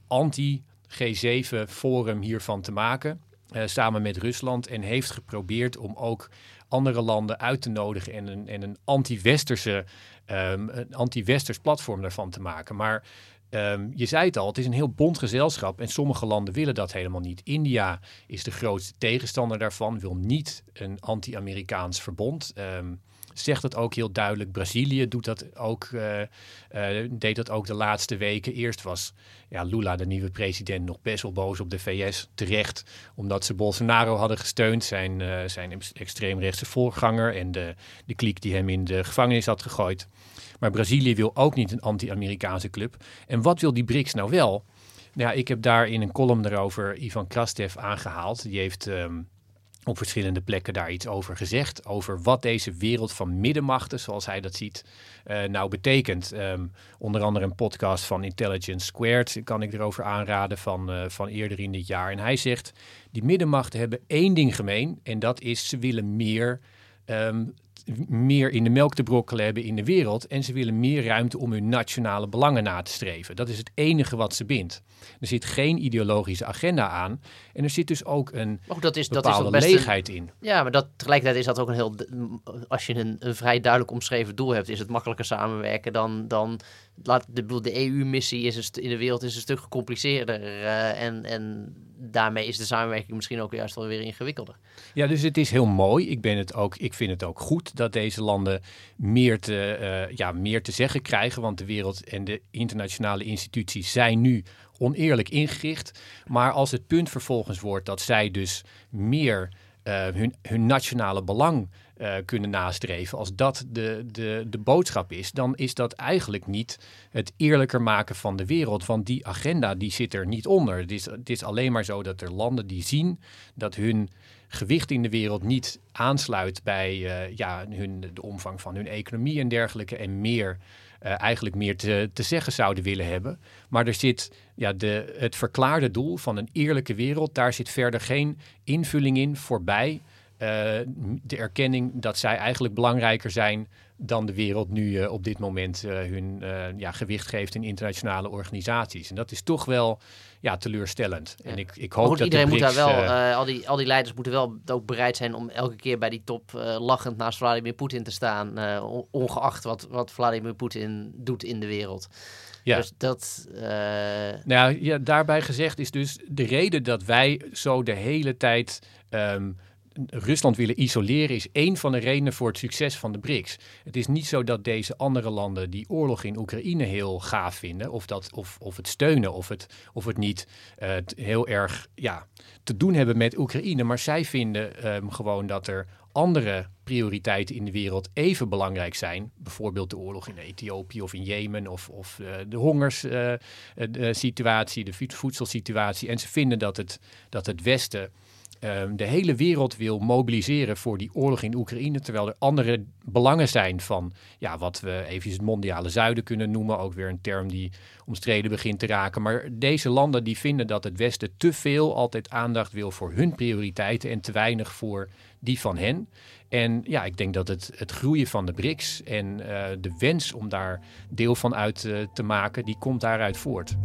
anti-G7-forum hiervan te maken. Uh, samen met Rusland en heeft geprobeerd om ook andere landen uit te nodigen en een, en een anti-westerse um, een anti-westers platform daarvan te maken. Maar um, je zei het al, het is een heel bond gezelschap en sommige landen willen dat helemaal niet. India is de grootste tegenstander daarvan, wil niet een anti-Amerikaans verbond. Um, zegt het ook heel duidelijk. Brazilië doet dat ook, uh, uh, deed dat ook de laatste weken. Eerst was ja, Lula, de nieuwe president, nog best wel boos op de VS. Terecht, omdat ze Bolsonaro hadden gesteund, zijn, uh, zijn extreemrechtse voorganger en de, de kliek die hem in de gevangenis had gegooid. Maar Brazilië wil ook niet een anti-Amerikaanse club. En wat wil die BRICS nou wel? Nou ja, ik heb daar in een column erover Ivan Krastev aangehaald. Die heeft um, op verschillende plekken daar iets over gezegd. Over wat deze wereld van middenmachten, zoals hij dat ziet, uh, nou betekent. Um, onder andere een podcast van Intelligence Squared kan ik erover aanraden van, uh, van eerder in dit jaar. En hij zegt, die middenmachten hebben één ding gemeen. En dat is, ze willen meer um, meer in de melk te brokkelen hebben in de wereld. En ze willen meer ruimte om hun nationale belangen na te streven. Dat is het enige wat ze bindt. Er zit geen ideologische agenda aan. En er zit dus ook een maar dat is, bepaalde dat is best leegheid een, in. Ja, maar dat, tegelijkertijd is dat ook een heel... Als je een, een vrij duidelijk omschreven doel hebt, is het makkelijker samenwerken dan... dan laat, de, de EU-missie is in de wereld is een stuk gecompliceerder. Uh, en, en daarmee is de samenwerking misschien ook juist wel weer ingewikkelder. Ja, dus het is heel mooi. Ik, ben het ook, ik vind het ook goed dat deze landen meer te, uh, ja, meer te zeggen krijgen. Want de wereld en de internationale instituties zijn nu oneerlijk ingericht. Maar als het punt vervolgens wordt dat zij dus meer uh, hun, hun nationale belang uh, kunnen nastreven. Als dat de, de, de boodschap is, dan is dat eigenlijk niet het eerlijker maken van de wereld. Want die agenda die zit er niet onder. Het is, het is alleen maar zo dat er landen die zien dat hun gewicht in de wereld niet aansluit bij uh, ja, hun, de omvang van hun economie en dergelijke. En meer uh, eigenlijk meer te, te zeggen zouden willen hebben. Maar er zit ja, de, het verklaarde doel van een eerlijke wereld, daar zit verder geen invulling in voorbij uh, de erkenning dat zij eigenlijk belangrijker zijn dan de wereld nu op dit moment hun ja, gewicht geeft in internationale organisaties. En dat is toch wel ja, teleurstellend. Ja. En ik, ik hoop goed, dat iedereen moet daar wel, al, die, al die leiders moeten wel ook bereid zijn om elke keer bij die top lachend naast Vladimir Poetin te staan, ongeacht wat, wat Vladimir Poetin doet in de wereld. Ja. Dus dat. Nou ja, daarbij gezegd is dus de reden dat wij zo de hele tijd. Um, Rusland willen isoleren is één van de redenen voor het succes van de BRICS. Het is niet zo dat deze andere landen die oorlog in Oekraïne heel gaaf vinden, of, dat, of, of het steunen, of het, of het niet uh, heel erg ja, te doen hebben met Oekraïne. Maar zij vinden um, gewoon dat er andere prioriteiten in de wereld even belangrijk zijn. Bijvoorbeeld de oorlog in Ethiopië of in Jemen of, of uh, de hongerssituatie, uh, de voedselsituatie. En ze vinden dat het, dat het Westen um, de hele wereld wil mobiliseren voor die oorlog in Oekraïne, terwijl er andere belangen zijn van ja, wat we even het mondiale zuiden kunnen noemen, ook weer een term die omstreden begint te raken. Maar deze landen die vinden dat het Westen te veel altijd aandacht wil voor hun prioriteiten en te weinig voor die van hen. En ja, ik denk dat het, het groeien van de BRICS en uh, de wens om daar deel van uit uh, te maken, die komt daaruit voort.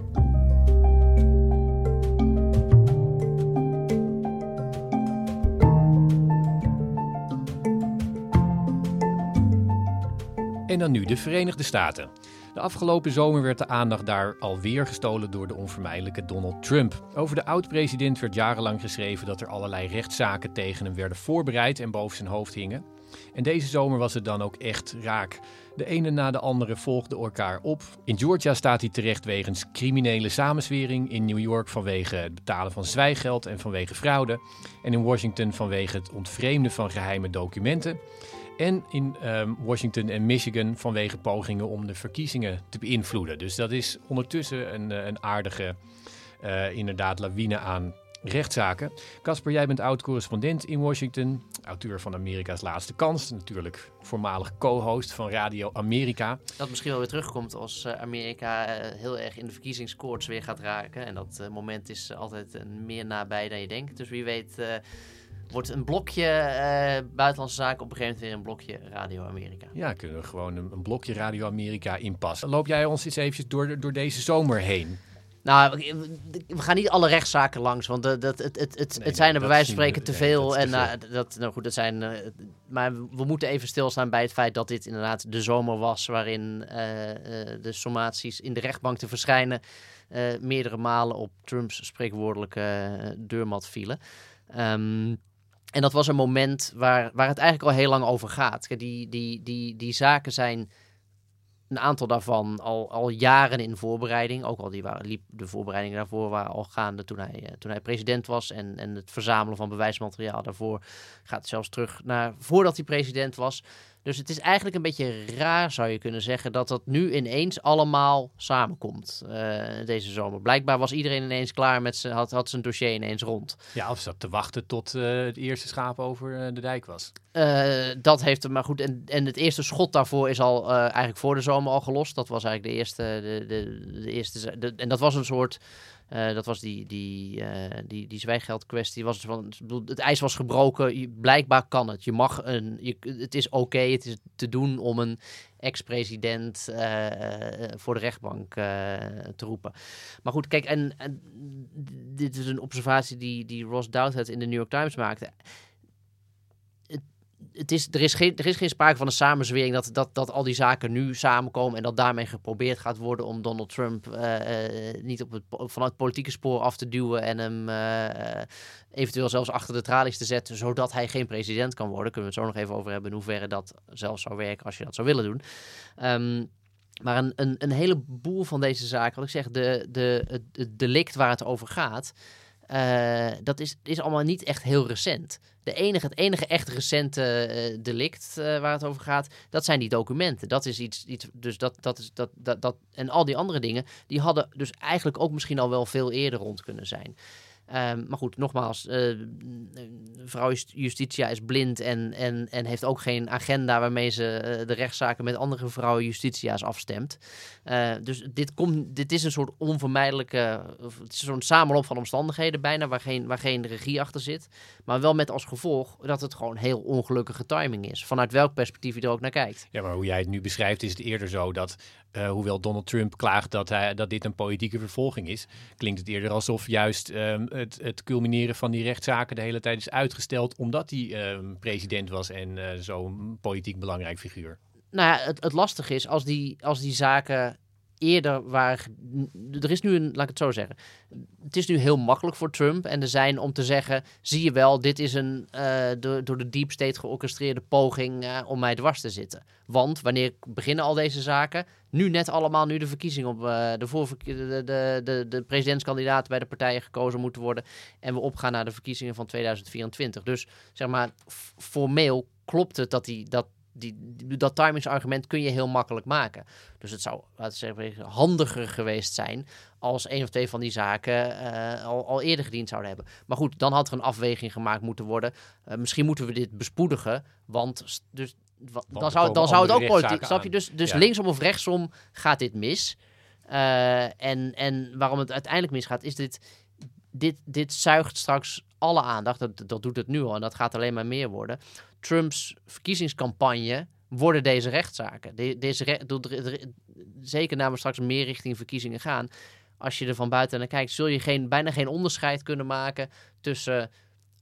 En dan nu de Verenigde Staten. De afgelopen zomer werd de aandacht daar alweer gestolen door de onvermijdelijke Donald Trump. Over de oud-president werd jarenlang geschreven dat er allerlei rechtszaken tegen hem werden voorbereid en boven zijn hoofd hingen. En deze zomer was het dan ook echt raak. De ene na de andere volgde elkaar op. In Georgia staat hij terecht wegens criminele samenswering. In New York vanwege het betalen van zwijgeld en vanwege fraude. En in Washington vanwege het ontvreemden van geheime documenten. En in um, Washington en Michigan vanwege pogingen om de verkiezingen te beïnvloeden. Dus dat is ondertussen een, een aardige, uh, inderdaad, lawine aan rechtszaken. Casper, jij bent oud-correspondent in Washington, auteur van Amerika's Laatste Kans, natuurlijk voormalig co-host van Radio Amerika. Dat misschien wel weer terugkomt als uh, Amerika heel erg in de verkiezingskoorts weer gaat raken. En dat moment is altijd meer nabij dan je denkt. Dus wie weet wordt een blokje buitenlandse zaken op een gegeven moment weer een blokje Radio Amerika. Ja, kunnen we gewoon een, een blokje Radio Amerika inpassen. Loop jij ons eens eventjes door, door deze zomer heen? Nou, we gaan niet alle rechtszaken langs, want dat, het, het, het, het zijn er bij wijze van spreken te veel. en uh, dat, nou goed, dat zijn. Uh, maar we moeten even stilstaan bij het feit dat dit inderdaad de zomer was waarin uh, de sommaties in de rechtbank te verschijnen meerdere malen op Trumps spreekwoordelijke deurmat vielen. Um, en dat was een moment waar, waar het eigenlijk al heel lang over gaat. Die, die, die, die zaken zijn een aantal daarvan al, al jaren in voorbereiding. Ook al die waren, liep de voorbereidingen daarvoor waren al gaande toen hij, eh, toen hij president was. En, en het verzamelen van bewijsmateriaal daarvoor gaat zelfs terug naar voordat hij president was. Dus het is eigenlijk een beetje raar, zou je kunnen zeggen, dat dat nu ineens allemaal samenkomt uh, deze zomer. Blijkbaar was iedereen ineens klaar met zijn, had, had zijn dossier ineens rond. Ja, of zat te wachten tot uh, het eerste schaap over uh, de dijk was. dat heeft hem maar goed. En, en het eerste schot daarvoor is al eigenlijk voor de zomer al gelost. Dat was eigenlijk de eerste. De, de, de eerste de, en dat was een soort uh, dat was die, die, uh, die, die zwijggeldkwestie. Was van, het ijs was gebroken. Blijkbaar kan het. Je mag een. Je, het is oké. Het is te doen om een ex-president uh, voor de rechtbank te roepen. Maar goed, kijk, en, en, dit is een observatie die, die Ross Douthat in de New York Times maakte het is, er, is geen, er is geen sprake van een samenzwering dat, dat, dat al die zaken nu samenkomen en dat daarmee geprobeerd gaat worden om Donald Trump uh, uh, niet op het, vanuit politieke spoor af te duwen en hem uh, eventueel zelfs achter de tralies te zetten, zodat hij geen president kan worden. Kunnen we het zo nog even over hebben in hoeverre dat zelfs zou werken als je dat zou willen doen. Um, maar een, een, een heleboel van deze zaken, wat ik zeg, de, de, het, het delict waar het over gaat, uh, dat is, is allemaal niet echt heel recent. De enige, het enige echt recente uh, delict uh, waar het over gaat, dat zijn die documenten. Dat is iets, iets dus dat, dat is dat, dat, dat. En al die andere dingen, die hadden dus eigenlijk ook misschien al wel veel eerder rond kunnen zijn. Um, maar goed, nogmaals, uh, vrouw Justitia is blind en, en, en heeft ook geen agenda waarmee ze uh, de rechtszaken met andere vrouwen Justitia's afstemt. Uh, dus dit, komt, dit is een soort onvermijdelijke, het is zo'n samenloop van omstandigheden bijna, waar geen, waar geen regie achter zit. Maar wel met als gevolg dat het gewoon heel ongelukkige timing is, vanuit welk perspectief je er ook naar kijkt. Ja, maar hoe jij het nu beschrijft is het eerder zo dat uh, hoewel Donald Trump klaagt dat, hij, dat dit een politieke vervolging is, klinkt het eerder alsof juist um, het, het culmineren van die rechtszaken de hele tijd is uitgesteld omdat hij um, president was en uh, zo'n politiek belangrijk figuur. Nou ja, het, het lastige is als die, als die zaken eerder waar. Er is nu een, laat ik het zo zeggen. Het is nu heel makkelijk voor Trump en er zijn om te zeggen: zie je wel, dit is een uh, door, door de deep state georchestreerde poging uh, om mij dwars te zitten. Want wanneer beginnen al deze zaken? Nu net allemaal, nu de verkiezingen op uh, de, de, de, de, de presidentskandidaten bij de partijen gekozen moeten worden. En we opgaan naar de verkiezingen van 2024. Dus zeg maar, formeel klopt het dat, die, dat die, dat timingsargument kun je heel makkelijk maken. Dus het zou laten zeggen, handiger geweest zijn als een of twee van die zaken uh, al, al eerder gediend zouden hebben. Maar goed, dan had er een afweging gemaakt moeten worden. Uh, misschien moeten we dit bespoedigen, want dus, want dan, zou, dan zou het ook politiek... Snap je? Dus, dus ja. linksom of rechtsom gaat dit mis. Uh, en, en waarom het uiteindelijk misgaat, is dit... Dit, dit zuigt straks alle aandacht. Dat, dat doet het nu al en dat gaat alleen maar meer worden. Trumps verkiezingscampagne worden deze rechtszaken. De, deze re zeker namen straks meer richting verkiezingen gaan. Als je er van buiten naar kijkt, zul je geen, bijna geen onderscheid kunnen maken tussen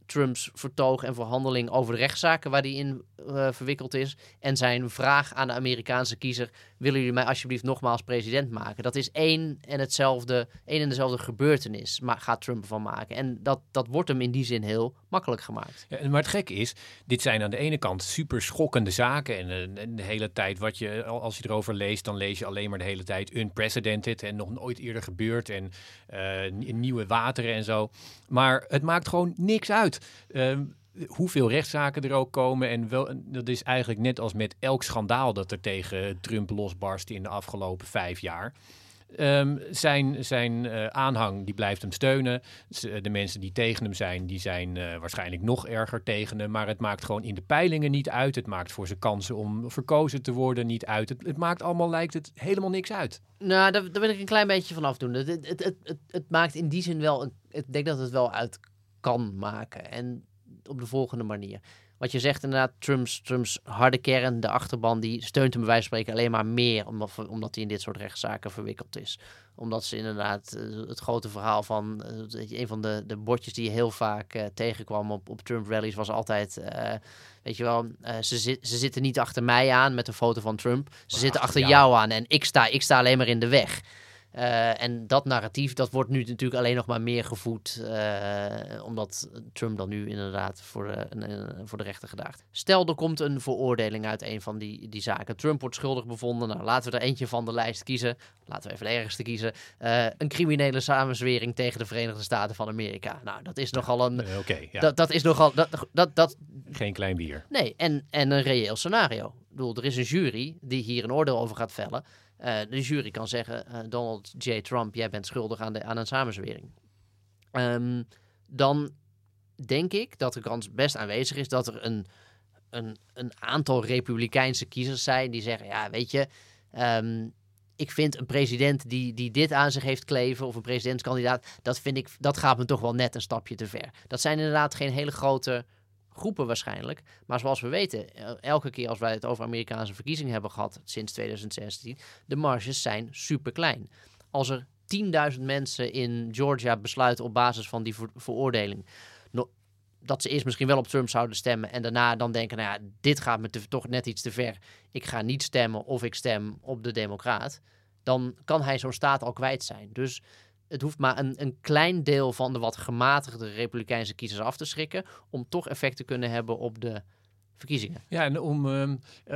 Trumps vertoog en verhandeling over de rechtszaken waar hij in uh, verwikkeld is. En zijn vraag aan de Amerikaanse kiezer: willen jullie mij alsjeblieft nogmaals president maken? Dat is één en hetzelfde, één en dezelfde gebeurtenis, maar gaat Trump van maken. En dat, dat wordt hem in die zin heel makkelijk gemaakt. Ja, maar het gekke is, dit zijn aan de ene kant super schokkende zaken. En, uh, de hele tijd, wat je, als je erover leest, dan lees je alleen maar de hele tijd unprecedented en nog nooit eerder gebeurd. En uh, nieuwe wateren en zo. Maar het maakt gewoon niks uit. Ehm, hoeveel rechtszaken er ook komen. En wel, dat is eigenlijk net als met elk schandaal dat er tegen Trump losbarst in de afgelopen vijf jaar. Um, zijn zijn uh, aanhang die blijft hem steunen. De mensen die tegen hem zijn, die zijn uh, waarschijnlijk nog erger tegen hem. Maar het maakt gewoon in de peilingen niet uit. Het maakt voor zijn kansen om verkozen te worden niet uit. Het, maakt allemaal, lijkt het, helemaal niks uit. Nou, daar, daar wil ik een klein beetje van afdoen. Het, het, het, het, het maakt in die zin wel, een, ik denk dat het wel uit kan maken. En op de volgende manier. Wat je zegt inderdaad, Trumps, Trumps harde kern, de achterban, die steunt hem bij wijze van spreken alleen maar meer omdat, omdat hij in dit soort rechtszaken verwikkeld is. Omdat ze inderdaad eh, het grote verhaal van, uh, een van de, de bordjes die je heel vaak uh, tegenkwam op, op Trump rallies was altijd, uh, weet je wel, ze, ze zitten niet achter mij aan met een foto van Trump, ze zitten achter jou. jou aan en ik sta, ik sta alleen maar in de weg. Uh, en dat narratief, dat wordt nu natuurlijk alleen nog maar meer gevoed, uh, omdat Trump dan nu inderdaad voor de, uh, voor de rechter gedaagd. Stel, er komt een veroordeling uit een van die, die zaken. Trump wordt schuldig bevonden. Nou, laten we er eentje van de lijst kiezen. Laten we even de ergste kiezen. een criminele samenzwering tegen de Verenigde Staten van Amerika. Nou, dat is nogal een... Okay, ja. dat, dat is nogal... Dat, dat, dat, Geen klein bier. Nee, en, en een reëel scenario. Ik bedoel, er is een jury die hier een oordeel over gaat vellen. Uh, de jury kan zeggen, uh, Donald J. Trump, jij bent schuldig aan, de, een samenzwering. Um, dan denk ik dat de kans best aanwezig is dat er een, een, een aantal republikeinse kiezers zijn die zeggen, ja, weet je, um, ik vind een president die, die dit aan zich heeft kleven of een presidentskandidaat, dat, vind ik, dat gaat me toch wel net een stapje te ver. Dat zijn inderdaad geen hele grote groepen waarschijnlijk. Maar zoals we weten, elke keer als wij het over Amerikaanse verkiezingen hebben gehad sinds 2016, de marges zijn super klein. Als er 10.000 mensen in Georgia besluiten op basis van die ver veroordeling dat ze eerst misschien wel op Trump zouden stemmen en daarna dan denken, nou ja, dit gaat me toch net iets te ver. Ik ga niet stemmen of ik stem op de Democraat. Dan kan hij zo'n staat al kwijt zijn. Dus het hoeft maar een, een klein deel van de wat gematigde Republikeinse kiezers af te schrikken. om toch effect te kunnen hebben op de verkiezingen. Ja, en om, uh,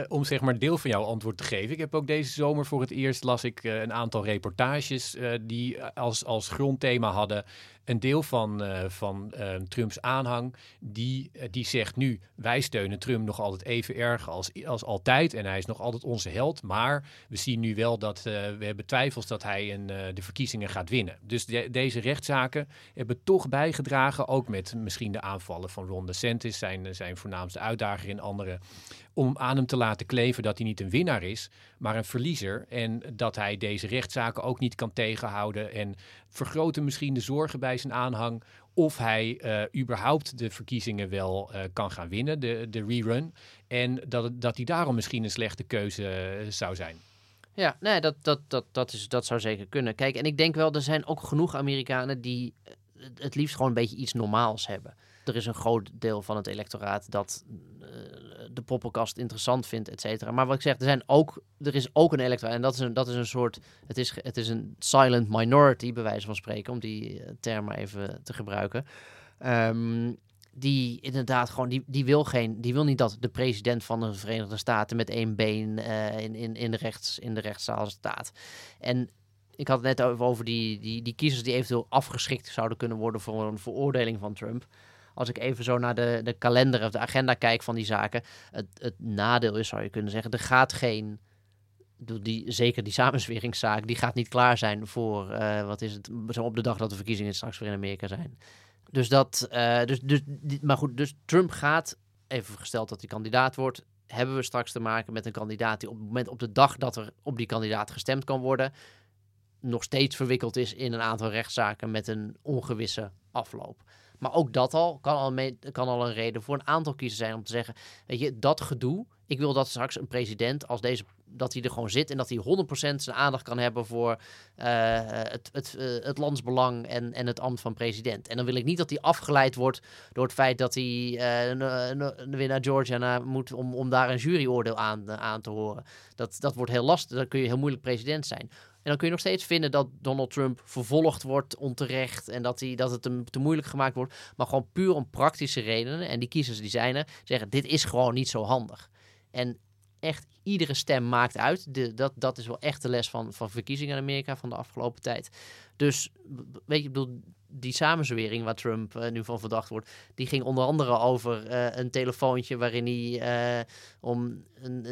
om zeg maar deel van jouw antwoord te geven. Ik heb ook deze zomer voor het eerst las ik uh, een aantal reportages uh, die als, als grondthema hadden een deel van, uh, van uh, Trumps aanhang, die, uh, die zegt nu, wij steunen Trump nog altijd even erg als, als altijd. En hij is nog altijd onze held. Maar we zien nu wel dat we hebben twijfels dat hij de verkiezingen gaat winnen. Dus de, deze rechtszaken hebben toch bijgedragen, ook met misschien de aanvallen van Ron DeSantis, zijn, zijn voornaamste uitdager in andere om aan hem te laten kleven dat hij niet een winnaar is, maar een verliezer. En dat hij deze rechtszaken ook niet kan tegenhouden. En vergroten misschien de zorgen bij zijn aanhang of hij uh, überhaupt de verkiezingen wel uh, kan gaan winnen, de, de rerun. En dat, dat hij daarom misschien een slechte keuze uh, zou zijn. Ja, nee, dat, dat, dat, dat, is, dat zou zeker kunnen. Kijk, en ik denk wel, er zijn ook genoeg Amerikanen die het liefst gewoon een beetje iets normaals hebben. Er is een groot deel van het electoraat dat de poppenkast interessant vindt, et cetera. Maar wat ik zeg, er, zijn ook, er is ook een electoraat. En dat is een, dat is een soort. Het is, het is een silent minority, bij wijze van spreken, om die term maar even te gebruiken. Um, die inderdaad gewoon, die, die wil geen, die wil niet dat de president van de Verenigde Staten met één been uh, in, in, in, de rechts, in de rechtszaal staat. En ik had het net over die, die, die kiezers die eventueel afgeschikt zouden kunnen worden voor een veroordeling van Trump als ik even zo naar de, de kalender of de agenda kijk van die zaken. Het, het nadeel is, zou je kunnen zeggen, er gaat geen. Die, zeker die samenzweringszaak, die gaat niet klaar zijn voor, uh, wat is het, op de dag dat de verkiezingen straks weer in Amerika zijn. Dus dat, uh, dus, dus, maar goed, dus Trump gaat, even gesteld dat hij kandidaat wordt, hebben we straks te maken met een kandidaat die op het moment, op de dag dat er op die kandidaat gestemd kan worden, nog steeds verwikkeld is in een aantal rechtszaken met een ongewisse afloop. Maar ook dat al kan al, kan al een reden voor een aantal kiezers zijn om te zeggen: Weet je, dat gedoe, Ik wil dat straks een president als deze, dat hij er gewoon zit en dat hij 100% zijn aandacht kan hebben voor eh, het, het, eh, het landsbelang en, en het ambt van president. En dan wil ik niet dat hij afgeleid wordt door het feit dat hij n- weer naar Georgia moet om, om daar een juryoordeel aan, aan te horen. Dat, dat wordt heel lastig, dan kun je heel moeilijk president zijn. En dan kun je nog steeds vinden dat Donald Trump vervolgd wordt onterecht en dat, hij, dat het hem te moeilijk gemaakt wordt. Maar gewoon puur om praktische redenen, en die kiezers die zijn er, zeggen dit is gewoon niet zo handig. En echt iedere stem maakt uit. De, dat, dat is wel echt de les van, van verkiezingen in Amerika van de afgelopen tijd. Dus weet je, ik bedoel, die samenzwering waar Trump eh, nu van verdacht wordt, die ging onder andere over eh, een telefoontje waarin hij eh, om een,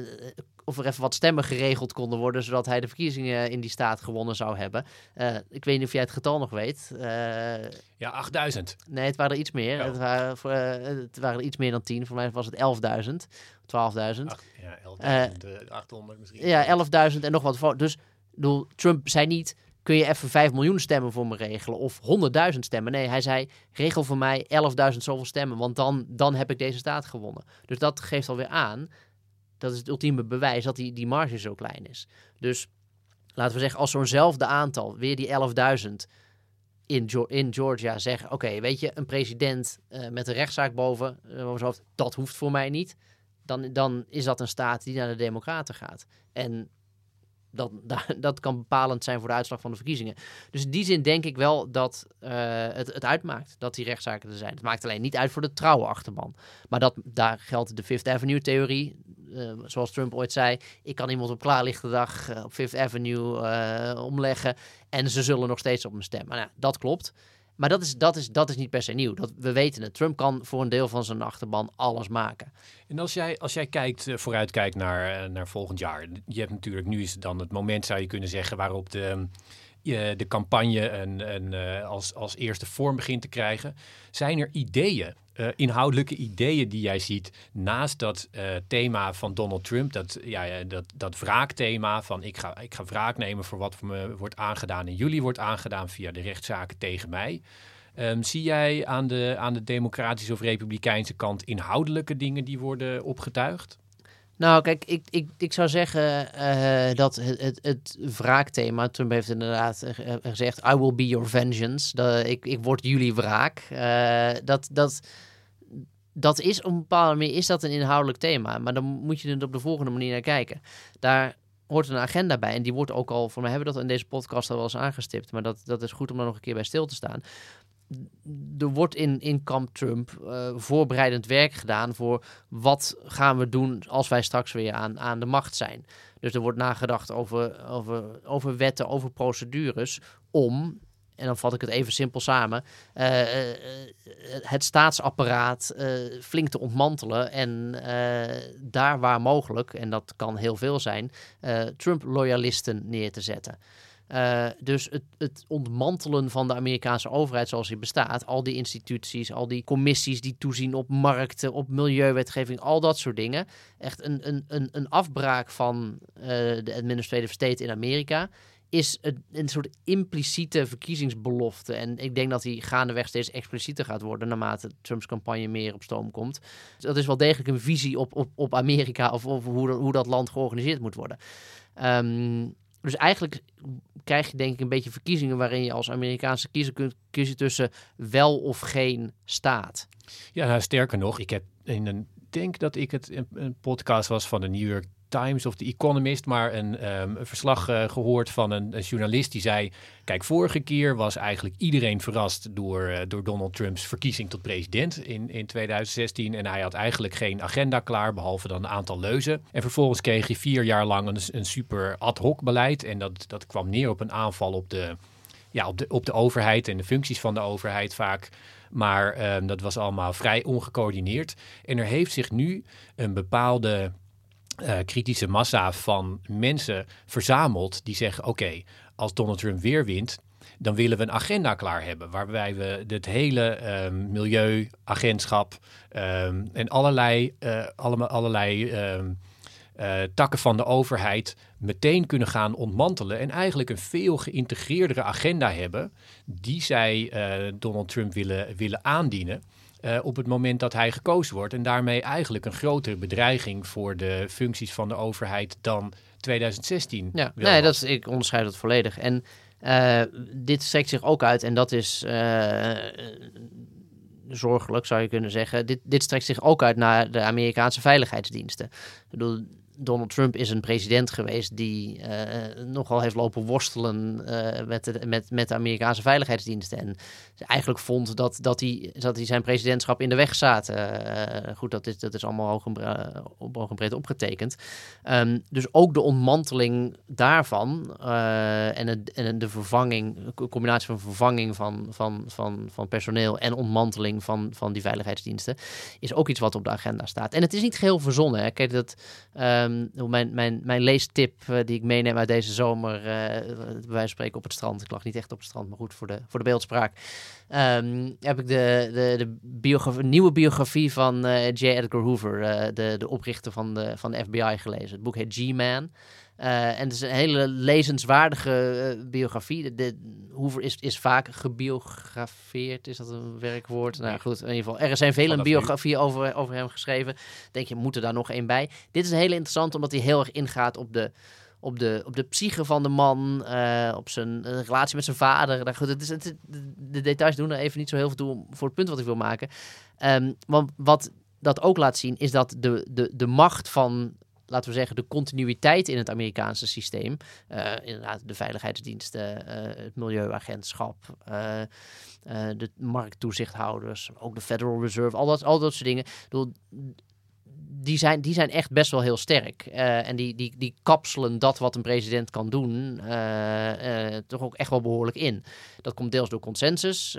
of er even wat stemmen geregeld konden worden, zodat hij de verkiezingen in die staat gewonnen zou hebben. Eh, ik weet niet of jij het getal nog weet. Eh, Ja, 8000. nee, het waren er iets meer. Oh. Het, waren, eh, het waren er iets meer dan 10. Voor mij was het 11.000, 12.000. Ach, ja, 11.800 misschien. Ja, 11.000 en nog wat. Dus bedoel, Trump zei niet, kun je even 5 miljoen stemmen voor me regelen of 100.000 stemmen. Nee, hij zei, regel voor mij 11.000 zoveel stemmen, want dan, dan heb ik deze staat gewonnen. Dus dat geeft alweer aan, dat is het ultieme bewijs, dat die, die marge zo klein is. Dus laten we zeggen, als zo'nzelfde aantal, weer die 11.000 in, in Georgia zeggen, oké, weet je, een president eh, met een rechtszaak boven, hoofd, dat hoeft voor mij niet. Dan, dan is dat een staat die naar de democraten gaat. En dat, da- dat kan bepalend zijn voor de uitslag van de verkiezingen. Dus in die zin denk ik wel dat eh, het, het uitmaakt dat die rechtszaken er zijn. Het maakt alleen niet uit voor de trouwe achterban. Maar dat, daar geldt de Fifth Avenue-theorie. Eh, zoals Trump ooit zei, ik kan iemand op klaarlichte dag eh, op Fifth Avenue eh, omleggen en ze zullen nog steeds op me stemmen. Nou, dat klopt. Maar dat is, dat, is, dat is niet per se nieuw. Dat, we weten het. Trump kan voor een deel van zijn achterban alles maken. En als jij, als jij kijkt, eh, vooruitkijkt naar, naar volgend jaar. Je hebt natuurlijk, nu is het dan het moment, zou je kunnen zeggen, waarop de, de campagne een, een, als, als eerste vorm begint te krijgen. Zijn er ideeën, eh, inhoudelijke ideeën die jij ziet naast dat eh, thema van Donald Trump, dat, ja, dat, dat wraakthema van ik ga, ik ga wraak nemen voor wat me wordt aangedaan en jullie wordt aangedaan via de rechtszaken tegen mij. Ehm, zie jij aan de, aan de democratische of republikeinse kant inhoudelijke dingen die worden opgetuigd? Nou, kijk, ik, ik, ik zou zeggen eh, dat het, het, het wraakthema, Trump heeft inderdaad gezegd, I will be your vengeance. Dat, ik, ik word jullie wraak. Eh, dat, dat, dat is op een bepaalde manier is dat een inhoudelijk thema. Maar dan moet je er op de volgende manier naar kijken. Daar hoort een agenda bij. En die wordt ook al, voor mij hebben we dat in deze podcast al wel eens aangestipt. Maar dat, dat is goed om daar nog een keer bij stil te staan er wordt in, in kamp Trump eh, voorbereidend werk gedaan voor wat gaan we doen als wij straks weer aan, aan de macht zijn. Dus er wordt nagedacht over, over, over wetten, over procedures om, en dan vat ik het even simpel samen, eh, eh, het staatsapparaat flink te ontmantelen en daar waar mogelijk, en dat kan heel veel zijn, Trump-loyalisten neer te zetten. Uh, dus het, het, ontmantelen van de Amerikaanse overheid zoals die bestaat, al die instituties, al die commissies die toezien op markten, op milieuwetgeving, al dat soort dingen. Echt een, een, een, een afbraak van uh, de administrative state in Amerika is een, een, soort impliciete verkiezingsbelofte. En ik denk dat die gaandeweg steeds explicieter gaat worden naarmate Trumps campagne meer op stoom komt. Dat is wel degelijk een visie op, op, op Amerika of, of hoe, hoe dat land georganiseerd moet worden. Um, dus eigenlijk krijg je denk ik een beetje verkiezingen waarin je als Amerikaanse kiezer kunt kiezen tussen wel of geen staat. Ja, nou, sterker nog, ik heb in een denk dat ik het een, podcast was van de New York Times of The Economist, maar een, een verslag uh, gehoord van een, journalist die zei: Kijk, vorige keer was eigenlijk iedereen verrast door, uh, door Donald Trumps verkiezing tot president in, in 2016. En hij had eigenlijk geen agenda klaar, behalve dan een aantal leuzen. En vervolgens kreeg hij vier jaar lang een, een super ad hoc beleid. En dat, dat kwam neer op een aanval op de, ja, op, de, op de overheid en de functies van de overheid vaak. Maar um, dat was allemaal vrij ongecoördineerd. En er heeft zich nu een bepaalde uh, kritische massa van mensen verzameld die zeggen: oké, als Donald Trump weer wint, dan willen we een agenda klaar hebben. Waarbij we het hele um, milieuagentschap um, en allerlei, uh, allemaal, allerlei um, uh, takken van de overheid meteen kunnen gaan ontmantelen. En eigenlijk een veel geïntegreerdere agenda hebben die zij Donald Trump willen, willen aandienen. Eh, op het moment dat hij gekozen wordt. En daarmee eigenlijk een grotere bedreiging voor de functies van de overheid dan 2016. Ja, nee, was. dat is, ik onderscheid dat volledig. En eh, dit strekt zich ook uit, en dat is eh, zorgelijk zou je kunnen zeggen. Dit, dit strekt zich ook uit naar de Amerikaanse veiligheidsdiensten. Ik bedoel, Donald Trump is een president geweest die eh, nogal heeft lopen worstelen eh, met, de, met, met de Amerikaanse veiligheidsdiensten. En eigenlijk vond dat, dat, hij, dat hij zijn presidentschap in de weg zaten. Eh, goed, dat is, dat is allemaal hoog en, op hoog en breed opgetekend. Ehm, dus ook de ontmanteling daarvan en, het, en de vervanging, combinatie van vervanging van, van, van, van personeel en ontmanteling van, van die veiligheidsdiensten, is ook iets wat op de agenda staat. En het is niet geheel verzonnen. Hè. Kijk, dat, ehm, mijn, mijn, mijn leestip eh, die ik meeneem uit deze zomer, eh, van spreken op het strand. Ik lag niet echt op het strand, maar goed voor de, voor de beeldspraak. Ehm, heb ik de, de, de biografie, nieuwe biografie van eh, J. Edgar Hoover, de, de oprichter van de, van de FBI, gelezen. Het boek heet G-Man. Eh, en het is een hele lezenswaardige eh, biografie. De, Hoover is, is vaak gebiografeerd. Is dat een werkwoord? Nou goed, in ieder geval. Er zijn vele biografieën over, over hem geschreven. Denk je, moet er daar nog één bij? Dit is een hele interessant, omdat hij heel erg ingaat op de, op de, op de psyche van de man, eh, op zijn relatie met zijn vader. Nou, goed, het is, het, de, de details doen er even niet zo heel veel toe voor het punt wat ik wil maken. Ehm, want wat dat ook laat zien, is dat de, de, de macht van, laten we zeggen, de continuïteit in het Amerikaanse systeem, eh, inderdaad de veiligheidsdiensten, eh, het milieuagentschap, eh, de markttoezichthouders, ook de Federal Reserve, al dat, al dat soort dingen. Die zijn, die zijn echt best wel heel sterk. En die, die, die kapselen dat wat een president kan doen, toch ook echt wel behoorlijk in. Dat komt deels door consensus,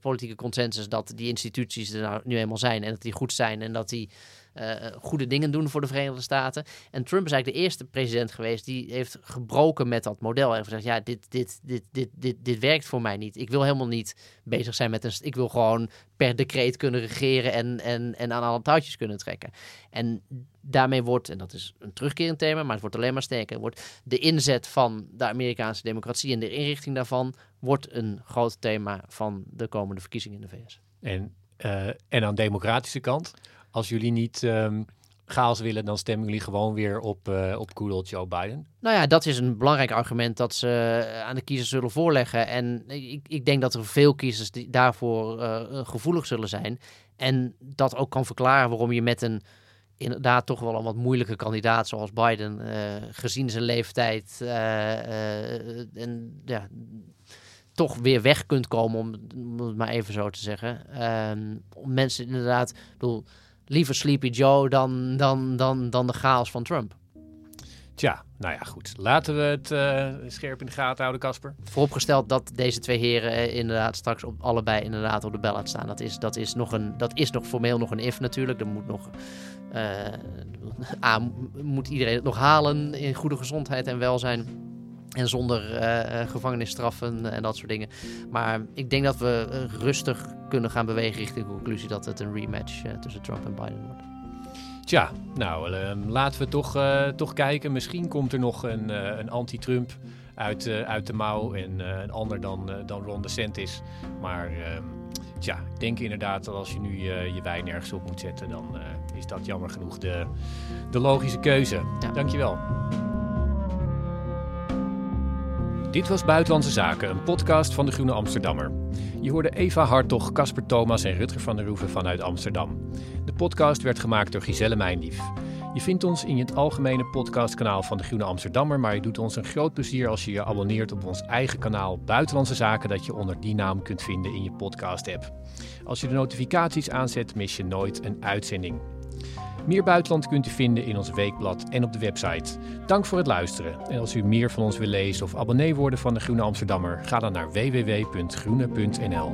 politieke consensus, dat die instituties er nou nu eenmaal zijn en dat die goed zijn en dat die eh, goede dingen doen voor de Verenigde Staten. En Trump is eigenlijk de eerste president geweest die heeft gebroken met dat model. En heeft gezegd, ja, dit, dit, dit, dit, dit, dit werkt voor mij niet. Ik wil helemaal niet bezig zijn met een... Ik wil gewoon per decreet kunnen regeren en, en, en aan alle touwtjes kunnen trekken. En daarmee wordt, en dat is een terugkerend thema, maar het wordt alleen maar sterker, wordt de inzet van de Amerikaanse democratie en de inrichting daarvan wordt een groot thema van de komende verkiezingen in de VS. En, eh, en aan de democratische kant, als jullie niet ehm chaos willen, dan stemmen jullie gewoon weer op, eh op old Joe Biden. Nou ja, dat is een belangrijk argument dat ze eh, aan de kiezers zullen voorleggen. En ik, ik denk dat er veel kiezers die daarvoor eh, gevoelig zullen zijn. En dat ook kan verklaren waarom je met een inderdaad toch wel een wat moeilijke kandidaat zoals Biden, gezien zijn leeftijd en ja, toch weer weg kunt komen, om, om het maar even zo te zeggen. Ehm, om mensen inderdaad, ik bedoel, liever Sleepy Joe dan, dan, dan, dan de chaos van Trump. Tja, nou ja, goed. Laten we het eh, scherp in de gaten houden, Casper. Vooropgesteld dat deze twee heren eh, inderdaad straks op, allebei inderdaad op de ballot staan. Dat is, dat, is nog een, dat is nog formeel nog een if natuurlijk. Er moet nog... eh, A, moet iedereen het nog halen in goede gezondheid en welzijn. En zonder eh, eh, gevangenisstraffen en dat soort dingen. Maar ik denk dat we eh, rustig kunnen gaan bewegen richting de conclusie dat het een rematch tussen Trump en Biden wordt. Tja, nou, ehm, laten we toch, toch kijken. Misschien komt er nog een, een anti-Trump uit, uit de mouw en een ander dan, dan Ron DeSantis. Maar ehm, tja, ik denk inderdaad dat als je nu je wijn ergens op moet zetten, dan is dat jammer genoeg de, de logische keuze. Ja. Dankjewel. Dit was Buitenlandse Zaken, een podcast van de Groene Amsterdammer. Je hoorde Eva Hartog, Casper Thomas en Rutger van der Roeven vanuit Amsterdam. De podcast werd gemaakt door Giselle Mijndief. Je vindt ons in het algemene podcastkanaal van de Groene Amsterdammer, maar je doet ons een groot plezier als je je abonneert op ons eigen kanaal Buitenlandse Zaken dat je onder die naam kunt vinden in je podcast-app. Als je de notificaties aanzet, mis je nooit een uitzending. Meer buitenland kunt u vinden in ons weekblad en op de website. Dank voor het luisteren. En als u meer van ons wil lezen of abonnee worden van de Groene Amsterdammer, ga dan naar www.groene.nl.